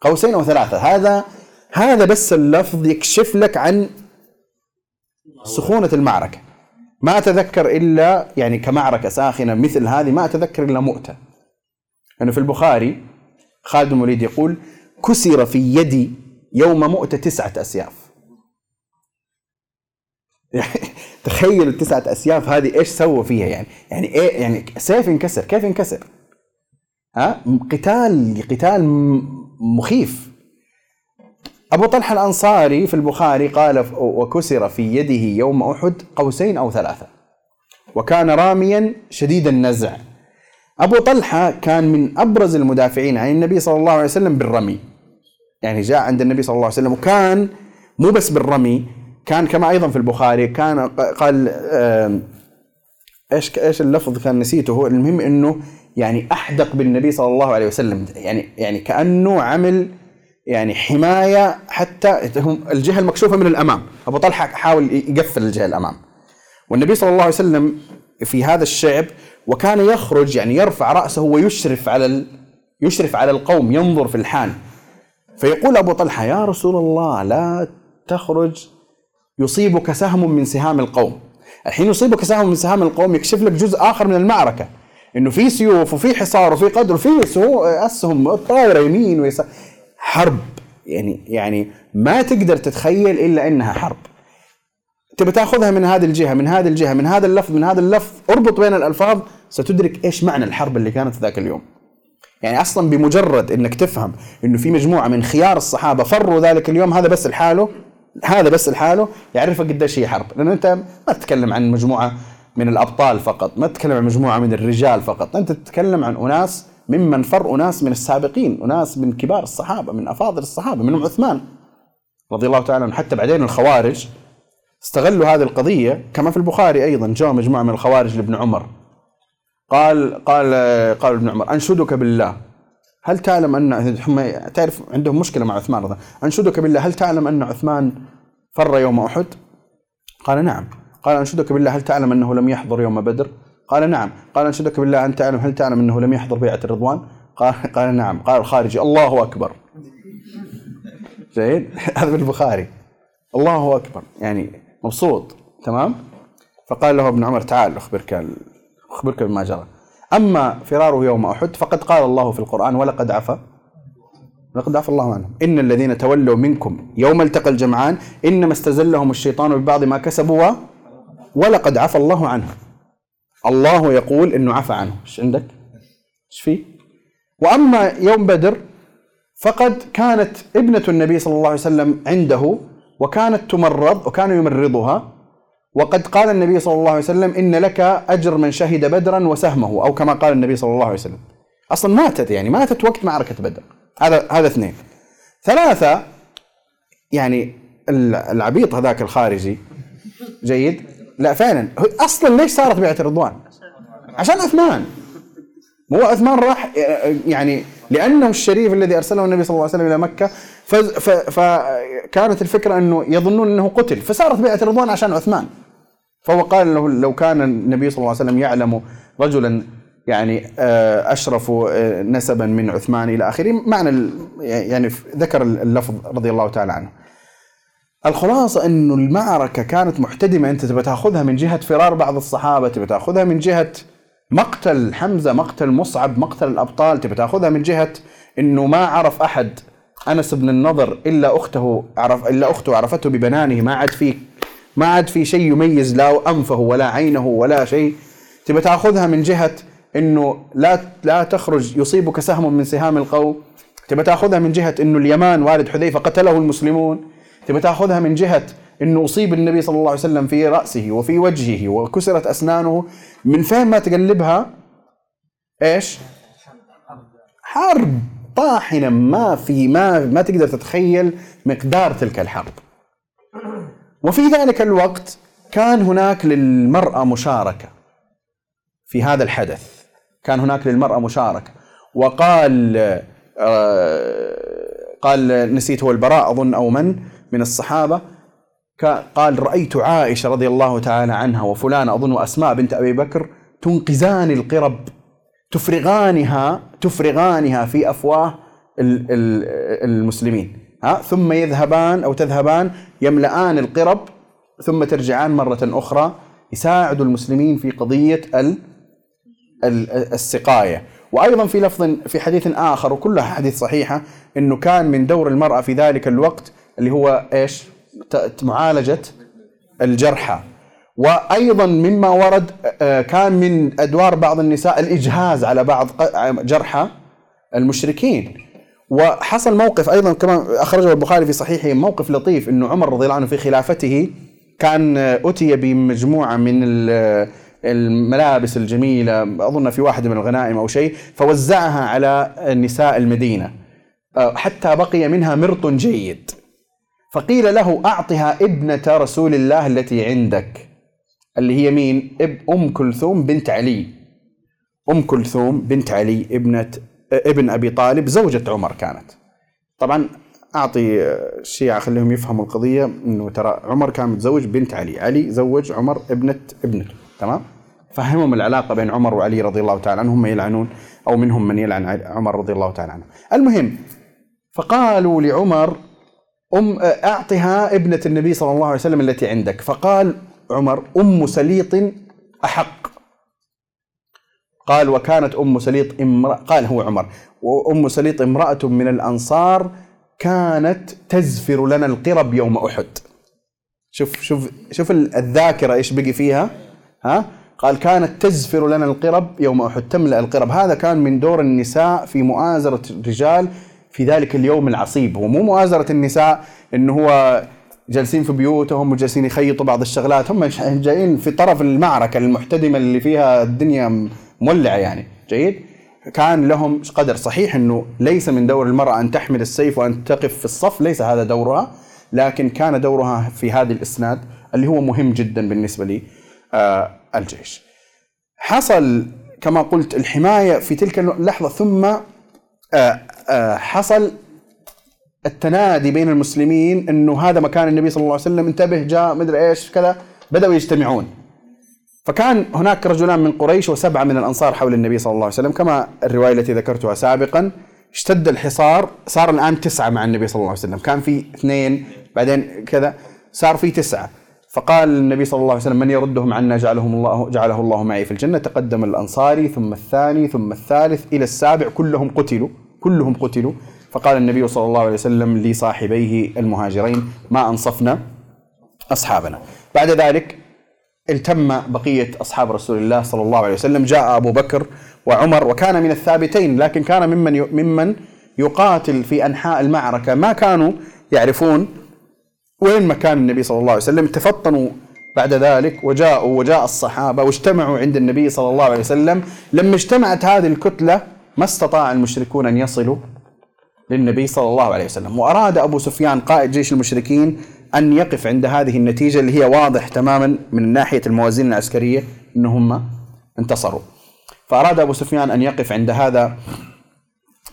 قوسين أو ثلاثة. هذا هذا بس اللفظ يكشف لك عن سخونة المعركة. ما أتذكر إلا يعني كمعركة ساخنة مثل هذه ما أتذكر إلا مؤتة. أنه في البخاري خالد بن الوليد يقول كسر في يدي يوم مؤتة تسعة أسياف. [laughs] تخيل التسعة أسياف هذه إيش سووا فيها يعني؟ يعني إيه يعني سيف انكسر كيف انكسر؟ ها؟ قتال قتال مخيف. أبو طلحة الأنصاري في البخاري قال وكسر في يده يوم أحد قوسين أو ثلاثة وكان راميا شديد النزع. أبو طلحة كان من أبرز المدافعين عن النبي صلى الله عليه وسلم بالرمي. يعني جاء عند النبي صلى الله عليه وسلم وكان مو بس بالرمي كان كما أيضا في البخاري كان قال إيش إيش اللفظ كان نسيته؟ هو المهم إنه يعني أحدق بالنبي صلى الله عليه وسلم يعني يعني كأنه عمل يعني حماية حتى الجهة المكشوفة من الأمام. أبو طلحة حاول يقفل الجهة الأمام. والنبي صلى الله عليه وسلم في هذا الشعب وكان يخرج يعني يرفع رأسه ويشرف على يشرف على القوم ينظر في الحال. فيقول أبو طلحة يا رسول الله لا تخرج يصيبك سهم من سهام القوم. الحين يصيبك سهم من سهام القوم يكشف لك جزء آخر من المعركة إنه في سيوف وفي حصار وفي قدر وفي اسهم طايره يمين ويسار. حرب يعني يعني ما تقدر تتخيل إلا إنها حرب. تبي تاخذها من هذه الجهة من هذه الجهة من هذا اللفظ من هذا اللفظ اربط بين الألفاظ ستدرك إيش معنى الحرب اللي كانت ذاك اليوم. يعني أصلا بمجرد إنك تفهم إنه في مجموعة من خيار الصحابة فروا ذلك اليوم هذا بس لحاله هذا بس لحاله يعرفك قديش هي حرب. لأن أنت ما تتكلم عن مجموعة من الأبطال فقط ما تتكلم عن مجموعة من الرجال فقط أنت تتكلم عن أناس ممن فر أناس من السابقين أناس من كبار الصحابة من أفاضل الصحابة منهم عثمان رضي الله تعالى عنه حتى بعدين الخوارج استغلوا هذه القضية كما في البخاري أيضا جاء مجموعة من الخوارج لابن عمر. قال قال قال ابن عمر أنشدك بالله. هل تعلم أن تعرف عندهم مشكلة مع عثمان رضي أنشدك بالله هل تعلم أن عثمان فر يوم أحد؟ قال نعم. قال أنشدك بالله هل تعلم أنه لم يحضر يوم بدر؟ قال نعم. قال أنشدك بالله أن تعلم هل تعلم أنه لم يحضر بيعة الرضوان؟ قال قال نعم. قال الخارجي الله أكبر. زين؟ [laughs] هذا البخاري الله أكبر. يعني مبسوط. تمام؟ فقال له ابن عمر تعال أخبرك أخبرك بما جرى. أما فراره يوم أحد فقد قال الله في القرآن ولقد عفا لقد عفى الله عنهم. إن الذين تولوا منكم يوم التقى الجمعان إنما استزلهم الشيطان ببعض ما كسبوا ولقد عفى الله عنهم. الله يقول إنه عفى عنه إيش عندك؟ إيش فيه وأما يوم بدر فقد كانت ابنة النبي صلى الله عليه وسلم عنده وكانت تمرض وكان يمرضها. وقد قال النبي صلى الله عليه وسلم إن لك أجر من شهد بدرا وسهمه أو كما قال النبي صلى الله عليه وسلم. أصلا ماتت يعني ماتت وقت معركة بدر. هذا هذا اثنين. ثلاثة يعني العبيط هذاك الخارجي جيد؟ لا فعلا. أصلا ليش صارت بيعه الرضوان؟ عشان عثمان. هو عثمان راح يعني لأنه الشريف الذي أرسله النبي صلى الله عليه وسلم إلى مكة فكانت الفكرة أنه يظنون أنه قتل فصارت بيعه الرضوان عشان عثمان فهو قال له لو كان النبي صلى الله عليه وسلم يعلم رجلا يعني آه، أشرف آه، نسبا من عثمان إلى آخره معنى يعني ذكر اللفظ رضي الله تعالى عنه. الخلاصة انه المعركة كانت محتدمة أنت تبى تأخذها من جهة فرار بعض الصحابة تبى تأخذها من جهة مقتل حمزة مقتل مصعب مقتل الأبطال تبى تأخذها من جهة إنه ما عرف أحد أنس بن النضر إلا أخته عرف إلا أخته عرفته ببنانه. ما عاد في ما عاد في شيء يميز لا أنفه ولا عينه ولا شيء. تبى تأخذها من جهة إنه لا لا تخرج يصيبك سهم من سهام القوم. تبى تأخذها من جهة إنه اليمان والد حذيفة قتله المسلمون. تبى تأخذها من جهة إنه أصيب النبي صلى الله عليه وسلم في رأسه وفي وجهه وكسرت أسنانه من فين ما تقلبها إيش؟ حرب طاحنة ما في ما ما تقدر تتخيل مقدار تلك الحرب. وفي ذلك الوقت كان هناك للمرأة مشاركة في هذا الحدث. كان هناك للمرأة مشاركة وقال آه قال نسيت هو البراء أظن أو من من الصحابة قال رأيت عائشة رضي الله تعالى عنها وفلان أظن أسماء بنت أبي بكر تنقذان القرب. تفرغانها تفرغانها في أفواه المسلمين. ها؟ ثم يذهبان أو تذهبان يملآن القرب. ثم ترجعان مرة أخرى يساعدوا المسلمين في قضية السقاية. وأيضا في لفظ في حديث آخر وكلها حديث صحيحة أنه كان من دور المرأة في ذلك الوقت اللي هو إيش؟ معالجة الجرحى. وأيضا مما ورد آه، كان من أدوار بعض النساء الإجهاز على بعض جرحى المشركين. وحصل موقف أيضا كما أخرجه البخاري في صحيحه موقف لطيف أنه عمر رضي الله عنه في خلافته كان أتي بمجموعة من الملابس الجميلة أظن في واحدة من الغنائم أو شيء فوزعها على نساء المدينة. آه، حتى بقي منها مرط جيد. فقيل له أعطها ابنة رسول الله التي عندك اللي هي مين؟ أم كلثوم بنت علي. أم كلثوم بنت علي ابنة ابن أبي طالب زوجة عمر كانت. طبعا أعطي الشيعة خليهم يفهموا القضية أنه ترى عمر كان متزوج بنت علي. علي زوج عمر ابنة ابنته. تمام؟ فهمهم العلاقة بين عمر وعلي رضي الله تعالى عنهم يلعنون أو منهم من يلعن عمر رضي الله تعالى عنه. المهم فقالوا لعمر أم أعطها ابنة النبي صلى الله عليه وسلم التي عندك. فقال عمر أم سليط أحق. قال وكانت أم سليط امرأة قال هو عمر وأم سليط امرأة من الأنصار كانت تزفر لنا القرب يوم أحد. شوف شوف شوف الذاكرة إيش بقي فيها. ها؟ قال كانت تزفر لنا القرب يوم أحد تملأ القرب. هذا كان من دور النساء في مؤازرة الرجال في ذلك اليوم العصيب. هو مو مؤازرة النساء إنه هو جالسين في بيوتهم وجالسين يخيطوا بعض الشغلات. هم جايين في طرف المعركة المحتدمة اللي فيها الدنيا مولعة يعني. جيد؟ كان لهم قدر صحيح إنه ليس من دور المرأة أن تحمل السيف وأن تقف في الصف ليس هذا دورها لكن كان دورها في هذا الإسناد اللي هو مهم جدا بالنسبة لي آه الجيش. حصل كما قلت الحماية في تلك اللحظة ثم حصل التنادي بين المسلمين إنه هذا مكان النبي صلى الله عليه وسلم انتبه جاء مدري إيش كذا بدأوا يجتمعون. فكان هناك رجلان من قريش وسبعة من الأنصار حول النبي صلى الله عليه وسلم كما الرواية التي ذكرتها سابقا. اشتد الحصار صار الآن تسعة مع النبي صلى الله عليه وسلم. كان في اثنين بعدين كذا صار في تسعة. فقال النبي صلى الله عليه وسلم من يردهم عنا جعلهم الله جعله الله معي في الجنة تقدم الأنصاري ثم الثاني ثم الثالث إلى السابع كلهم قتلوا كلهم قتلوا. فقال النبي صلى الله عليه وسلم لصاحبيه المهاجرين ما أنصفنا أصحابنا بعد ذلك التم بقية أصحاب رسول الله صلى الله عليه وسلم. جاء أبو بكر وعمر وكان من الثابتين لكن كان ممن ممن يقاتل في أنحاء المعركة. ما كانوا يعرفون وين مكان النبي صلى الله عليه وسلم؟ تفطنوا بعد ذلك وجاءوا وجاء الصحابة واجتمعوا عند النبي صلى الله عليه وسلم. لما اجتمعت هذه الكتلة ما استطاع المشركون أن يصلوا للنبي صلى الله عليه وسلم. وأراد أبو سفيان قائد جيش المشركين أن يقف عند هذه النتيجة اللي هي واضح تماما من ناحية الموازين العسكرية أنهم انتصروا. فأراد أبو سفيان أن يقف عند هذا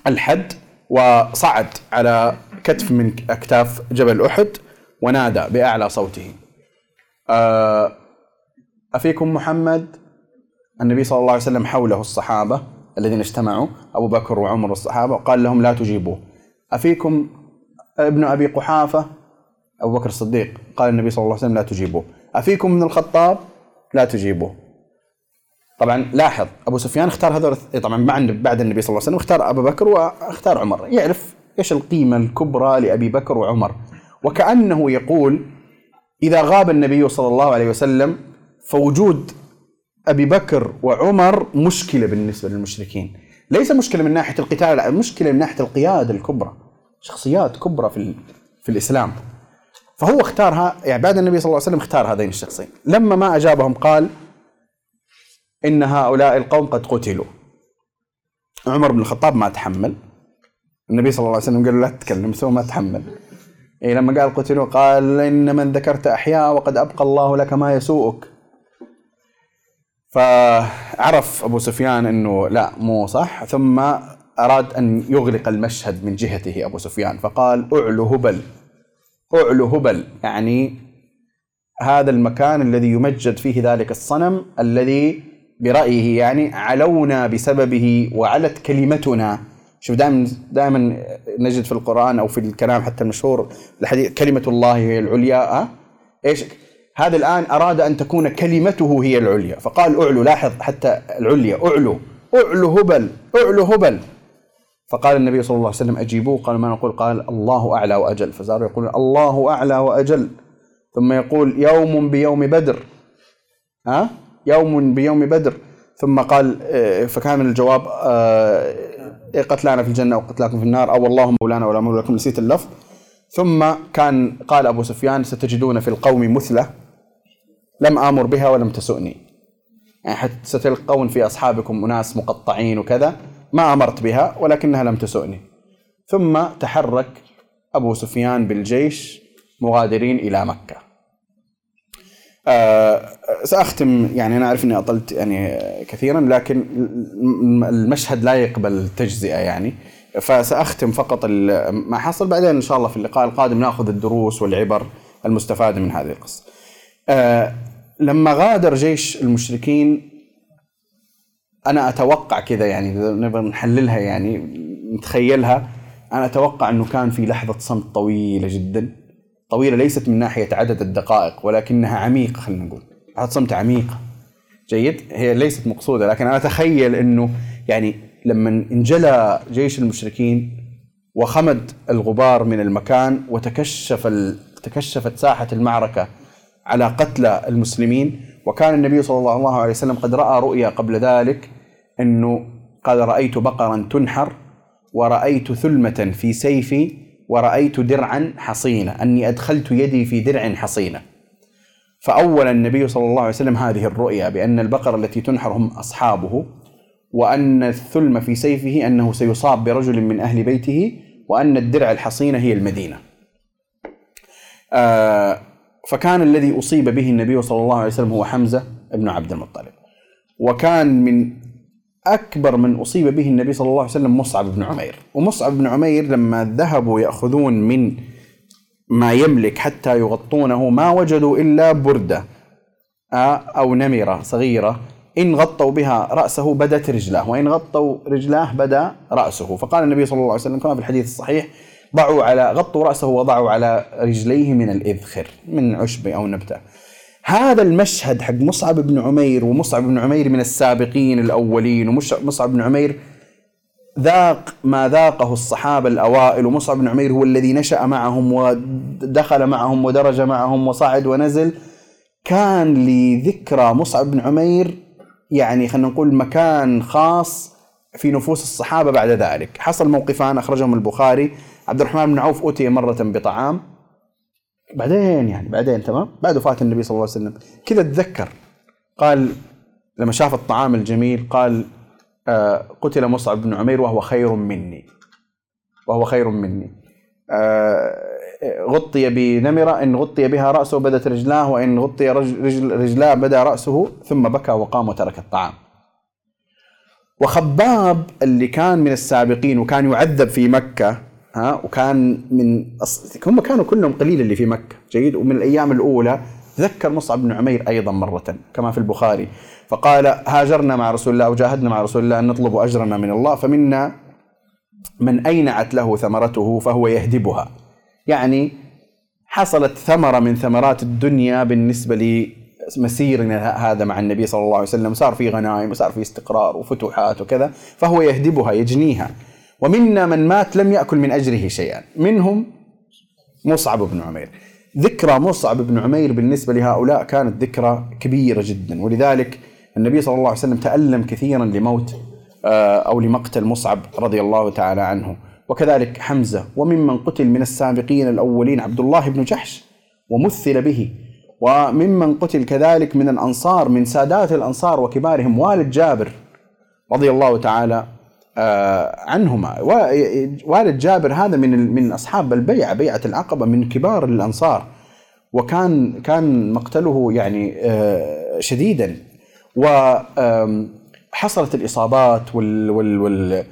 الحد وصعد على كتف من أكتاف جبل أحد. ونادى بأعلى صوته. آه، أفيكم محمد؟ النبي صلى الله عليه وسلم حوله الصحابة الذين اجتمعوا أبو بكر وعمر والصحابه وقال لهم لا تجيبوه. أفيكم ابن أبي قحافة؟ أبو بكر الصديق قال النبي صلى الله عليه وسلم لا تجيبوه. أفيكم من الخطاب؟ لا تجيبوه. طبعا لاحظ أبو سفيان اختار هذول طبعا بعد النبي صلى الله عليه وسلم اختار أبو بكر واختار عمر. يعرف إيش القيمة الكبرى لأبي بكر وعمر. وكأنه يقول إذا غاب النبي صلى الله عليه وسلم فوجود أبي بكر وعمر مشكلة بالنسبة للمشركين. ليس مشكلة من ناحية القتال لا مشكلة من ناحية القيادة الكبرى شخصيات كبرى في في الإسلام. فهو اختارها يعني بعد النبي صلى الله عليه وسلم اختار هذين الشخصين. لما ما أجابهم قال إن هؤلاء القوم قد قتلوا. عمر بن الخطاب ما تحمل. النبي صلى الله عليه وسلم قال له لا تتكلم سوى ما تحمل. إيه لما قال قتلوا قال إن من ذكرت أحياء وقد أبقى الله لك ما يسوءك. فعرف أبو سفيان أنه لا مو صح. ثم أراد أن يغلق المشهد من جهته أبو سفيان فقال أعلو هبل أعلو هبل. يعني هذا المكان الذي يمجد فيه ذلك الصنم الذي برأيه يعني علونا بسببه وعلت كلمتنا. شوف دائما دائما نجد في القرآن أو في الكلام حتى المشهور الحديث كلمة الله هي العليا أه؟ إيش؟ هذا الآن أراد أن تكون كلمته هي العليا. فقال أعلو لاحظ حتى العليا أعلو أعلو هبل أعلو هبل. فقال النبي صلى الله عليه وسلم أجيبوه. قال ما نقول؟ قال الله أعلى وأجل. فصاروا يقولون الله أعلى وأجل. ثم يقول يوم بيوم بدر. ها؟ يوم بيوم بدر. ثم قال آه، فكان من الجواب آه، قتلانا في الجنة وقتلاكم في النار. أو الله مولانا ولا مولى لكم نسيت اللفظ. ثم كان قال أبو سفيان ستجدون في القوم مثلة لم آمر بها ولم تسؤني. يعني حتى ستلقون في أصحابكم أناس مقطعين وكذا ما أمرت بها ولكنها لم تسؤني. ثم تحرك أبو سفيان بالجيش مغادرين إلى مكة. آه سأختم يعني أنا أعرف أني أطلت يعني كثيرا لكن المشهد لا يقبل تجزئة يعني. فسأختم فقط ما حصل بعدين إن شاء الله في اللقاء القادم نأخذ الدروس والعبر المستفادة من هذه القصة. آه لما غادر جيش المشركين أنا أتوقع كذا يعني نبغى نحللها يعني نتخيلها. أنا أتوقع إنه كان في لحظة صمت طويلة جدا. طويلة ليست من ناحية عدد الدقائق ولكنها عميقة خلينا نقول. لحظه صمت عميقه جيد؟ هي ليست مقصودة لكن أنا أتخيل إنه يعني لما انجلى جيش المشركين وخمد الغبار من المكان وتكشف تكشفت ساحة المعركة على قتلى المسلمين وكان النبي صلى الله عليه وسلم قد رأى رؤيا قبل ذلك إنه قال رأيت بقرا تنحر ورأيت ثلمة في سيفي ورأيت درعا حصينة أني أدخلت يدي في درع حصينة. فأول النبي صلى الله عليه وسلم هذه الرؤيا بأن البقر التي تنحر هم أصحابه وأن الثلم في سيفه أنه سيصاب برجل من أهل بيته وأن الدرع الحصينة هي المدينة. آه فكان الذي أصيب به النبي صلى الله عليه وسلم هو حمزة بن عبد المطلب. وكان من أكبر من أصيب به النبي صلى الله عليه وسلم مصعب بن عمير. ومصعب بن عمير لما ذهبوا يأخذون من ما يملك حتى يغطونه ما وجدوا إلا بردة آه، أو نمرة صغيرة. إن غطوا بها رأسه بدت رجلاه وإن غطوا رجلاه بدا رأسه. فقال النبي صلى الله عليه وسلم كما في الحديث الصحيح ضعوا على غطوا رأسه وضعوا على رجليه من الإذخر من عشب أو نبتة. هذا المشهد حق مصعب بن عمير ومصعب بن عمير من السابقين الأولين ومصعب بن عمير ذاق ما ذاقه الصحابة الأوائل ومصعب بن عمير هو الذي نشأ معهم ودخل معهم ودرج معهم وصعد ونزل. كان لذكرى مصعب بن عمير يعني خلينا نقول مكان خاص في نفوس الصحابة بعد ذلك. حصل موقفان أخرجهم البخاري. عبد الرحمن بن عوف أتي مرة بطعام. بعدين يعني بعدين تمام؟ بعد وفاة النبي صلى الله عليه وسلم. كذا تذكر. قال لما شاف الطعام الجميل قال آه قتل مصعب بن عمير وهو خير مني. وهو خير مني. آه غطي بنمرة إن غطي بها رأسه بدت رجلاه وإن غطي رجل رجلاه بدا رأسه ثم بكى وقام وترك الطعام. وخباب اللي كان من السابقين وكان يعذب في مكة ها وكان من. هم كانوا كلهم قليل اللي في مكة جيد؟ ومن الأيام الأولى ذكر مصعب بن عمير أيضا مرة كما في البخاري. فقال هاجرنا مع رسول الله وجاهدنا مع رسول الله أن نطلب أجرنا من الله فمنا من أينعت له ثمرته فهو يهدبها. يعني حصلت ثمرة من ثمرات الدنيا بالنسبة لمسيرنا هذا مع النبي صلى الله عليه وسلم. صار في غنائم وصار في استقرار وفتوحات وكذا فهو يهدبها يجنيها. ومنا من مات لم يأكل من أجره شيئا. منهم مصعب بن عمير. ذكرى مصعب بن عمير بالنسبة لهؤلاء كانت ذكرى كبيرة جدا. ولذلك النبي صلى الله عليه وسلم تألم كثيرا لموت آه، أو لمقتل مصعب رضي الله تعالى عنه. وكذلك حمزة وممن قتل من السابقين الأولين عبد الله بن جحش ومثل به. وممن قتل كذلك من الأنصار من سادات الأنصار وكبارهم والد جابر رضي الله تعالى عنهما. والد جابر هذا من من أصحاب البيعة بيعة العقبة من كبار الأنصار. وكان كان مقتله يعني آه، شديدا. وحصلت الإصابات وال, وال, وال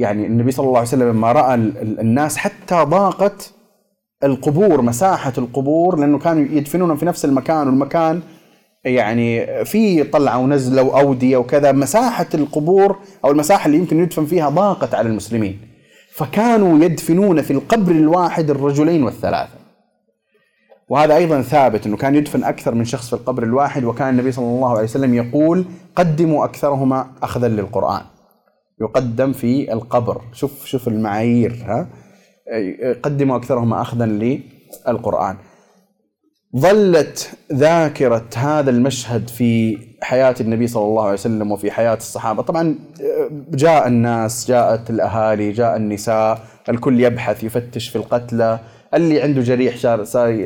يعني النبي صلى الله عليه وسلم لما رأى الناس حتى ضاقت القبور مساحة القبور لأنه كانوا يدفنونهم في نفس المكان والمكان يعني في طلعة ونزلة وأودية وكذا مساحة القبور أو المساحة اللي يمكن يدفن فيها ضاقت على المسلمين. فكانوا يدفنون في القبر الواحد الرجلين والثلاثة. وهذا أيضا ثابت إنه كان يدفن أكثر من شخص في القبر الواحد وكان النبي صلى الله عليه وسلم يقول قدموا أكثرهما اخذا للقرآن. يقدم في القبر. شوف شوف المعايير ها؟ قدموا أكثرهما اخذا للقرآن. ظلت ذاكرة هذا المشهد في حياة النبي صلى الله عليه وسلم وفي حياة الصحابة. طبعا جاء الناس جاءت الأهالي جاء النساء الكل يبحث يفتش في القتلى. اللي عنده جريح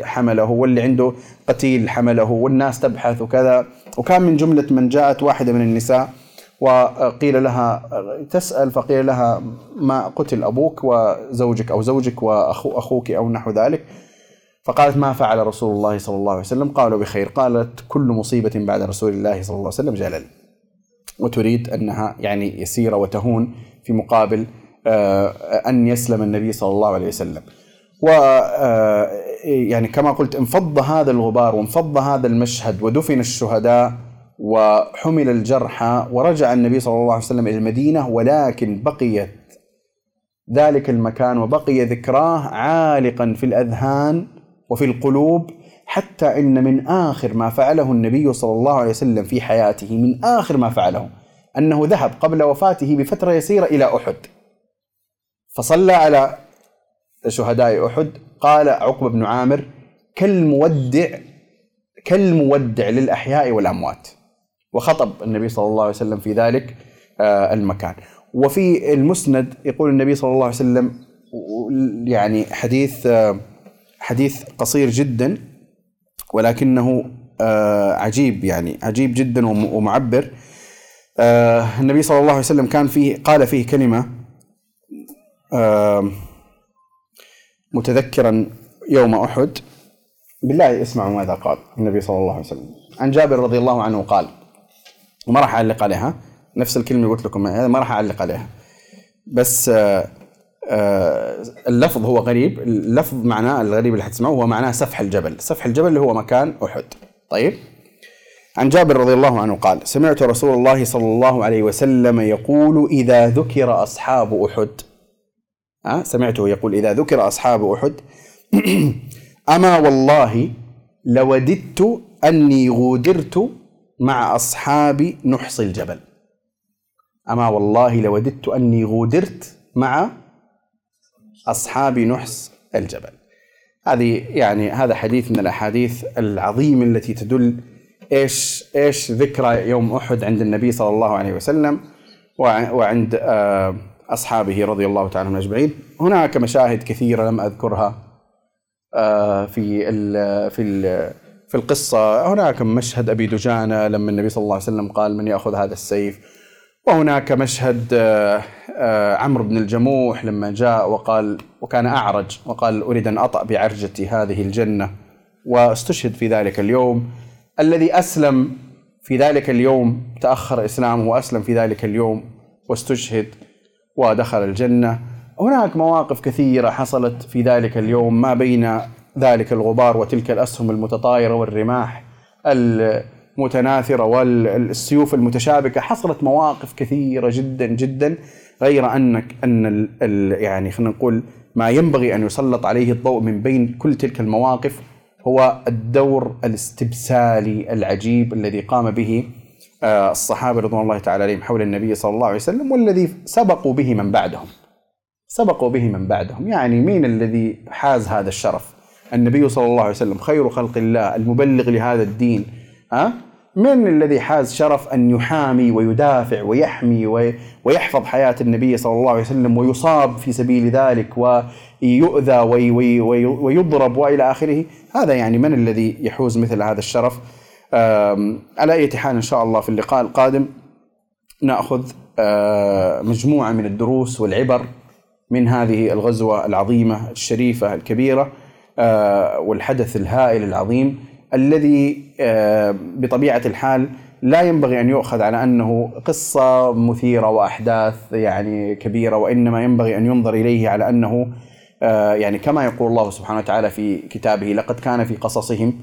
حمله واللي عنده قتيل حمله والناس تبحث وكذا. وكان من جملة من جاءت واحدة من النساء وقيل لها تسأل فقيل لها ما قتل أبوك وزوجك أو زوجك وأخوك أو نحو ذلك؟ فقالت ما فعل رسول الله صلى الله عليه وسلم. قالوا بخير. قالت كل مصيبة بعد رسول الله صلى الله عليه وسلم جلل. وتريد أنها يعني يسيرة وتهون في مقابل آه، أن يسلم النبي صلى الله عليه وسلم. و آه، يعني كما قلت انفض هذا الغبار وانفض هذا المشهد ودفن الشهداء وحمل الجرحى ورجع النبي صلى الله عليه وسلم إلى المدينة ولكن بقيت ذلك المكان وبقي ذكراه عالقا في الأذهان وفي القلوب حتى إن من آخر ما فعله النبي صلى الله عليه وسلم في حياته من آخر ما فعله أنه ذهب قبل وفاته بفترة يسيرة إلى أحد. فصلى على شهداء أحد قال عقبه بن عامر كالمودع كالمودع للأحياء والأموات. وخطب النبي صلى الله عليه وسلم في ذلك آه، المكان. وفي المسند يقول النبي صلى الله عليه وسلم يعني حديث آه، حديث قصير جدا ولكنه آه، عجيب يعني عجيب جدا ومعبر. آه، النبي صلى الله عليه وسلم كان فيه قال فيه كلمة متذكرا يوم أحد. بالله اسمعوا ماذا قال النبي صلى الله عليه وسلم. عن جابر رضي الله عنه قال وما راح أعلق عليها نفس الكلمة اللي قلت لكم ما راح أعلق عليها. بس آه، اللفظ هو غريب. اللفظ معناه الغريب اللي حتسمعوه هو معناه سفح الجبل. سفح الجبل اللي هو مكان أحد. طيب. عن جابر رضي الله عنه قال سمعت رسول الله صلى الله عليه وسلم يقول إذا ذكر أصحاب أحد أه؟ سمعته يقول إذا ذكر أصحاب أحد [clears throat] أما والله لوددت أني غودرت مع أصحاب نحص الجبل. أما والله لوددت أني غودرت مع أصحاب نحس الجبل. هذه يعني هذا حديث من الأحاديث العظيمة التي تدل إيش إيش ذكرى يوم أحد عند النبي صلى الله عليه وسلم وعند آه، أصحابه رضي الله تعالى عنهم أجمعين. هناك مشاهد كثيرة لم أذكرها آه، في ال في ال في القصة. هناك مشهد أبي دجانة لما النبي صلى الله عليه وسلم قال من يأخذ هذا السيف؟ وهناك مشهد آه، آه، عمرو بن الجموح لما جاء وقال وكان أعرج وقال أريد أن أطأ بعرجتي هذه الجنة واستشهد في ذلك اليوم. الذي أسلم في ذلك اليوم تأخر إسلامه وأسلم في ذلك اليوم واستشهد ودخل الجنة. هناك مواقف كثيرة حصلت في ذلك اليوم ما بين ذلك الغبار وتلك الأسهم المتطايرة والرماح المتناثرة والسيوف المتشابكة حصلت مواقف كثيرة جدا جدا غير أنك أن ال ال يعني خلينا نقول ما ينبغي أن يسلط عليه الضوء من بين كل تلك المواقف هو الدور الاستبسالي العجيب الذي قام به آه، الصحابة رضوان الله تعالى عليهم حول النبي صلى الله عليه وسلم والذي سبقوا به من بعدهم. سبقوا به من بعدهم. يعني مين الذي حاز هذا الشرف؟ النبي صلى الله عليه وسلم خير خلق الله المبلغ لهذا الدين ها من الذي حاز شرف أن يحامي ويدافع ويحمي ويحفظ حياة النبي صلى الله عليه وسلم ويصاب في سبيل ذلك ويؤذى ويضرب وإلى آخره؟ هذا يعني من الذي يحوز مثل هذا الشرف؟ على أي حال إن شاء الله في اللقاء القادم نأخذ مجموعة من الدروس والعبر من هذه الغزوة العظيمة الشريفة الكبيرة والحدث الهائل العظيم. الذي آه، بطبيعة الحال لا ينبغي أن يؤخذ على أنه قصة مثيرة وأحداث يعني كبيرة وإنما ينبغي أن ينظر إليه على أنه آه، يعني كما يقول الله سبحانه وتعالى في كتابه لقد كان في قصصهم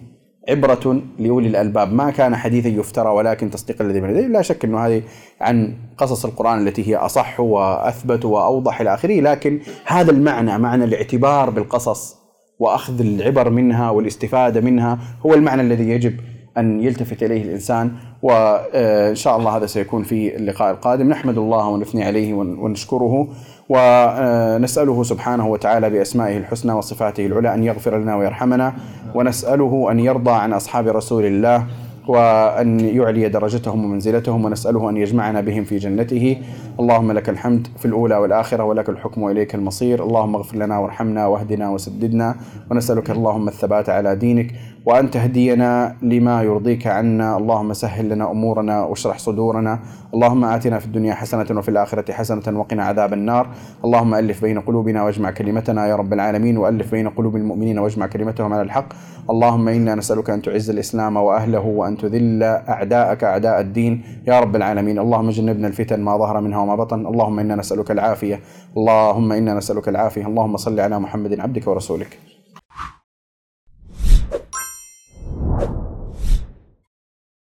عبرة لأولي الألباب. ما كان حديثا يفترى ولكن تصديق الذي بين لا شك أنه هذه عن قصص القرآن التي هي أصح وأثبت وأوضح إلى آخره لكن هذا المعنى معنى الاعتبار بالقصص وأخذ العبر منها والاستفادة منها هو المعنى الذي يجب أن يلتفت إليه الإنسان وان شاء الله هذا سيكون في اللقاء القادم. نحمد الله ونثني عليه ونشكره ونساله سبحانه وتعالى بأسمائه الحسنى وصفاته العلى أن يغفر لنا ويرحمنا ونسأله أن يرضى عن أصحاب رسول الله وأن يعلي درجتهم ومنزلتهم ونسأله أن يجمعنا بهم في جنته. اللهم لك الحمد في الأولى والآخرة ولك الحكم وإليك المصير. اللهم اغفر لنا وارحمنا واهدنا وسددنا. ونسألك اللهم الثبات على دينك. وأن تهدينا لما يرضيك عنا. اللهم سهل لنا أمورنا واشرح صدورنا. اللهم آتنا في الدنيا حسنة وفي الآخرة حسنة وقنا عذاب النار. اللهم ألف بين قلوبنا واجمع كلمتنا يا رب العالمين وألف بين قلوب المؤمنين واجمع كلمتهم على الحق. اللهم إنا نسألك أن تعز الإسلام وأهله وأن تذل أعداءك أعداء الدين يا رب العالمين. اللهم جنبنا الفتن ما ظهر منها وما بطن. اللهم إنا نسألك العافية. اللهم إنا نسألك العافية. اللهم صل على محمد عبدك ورسولك.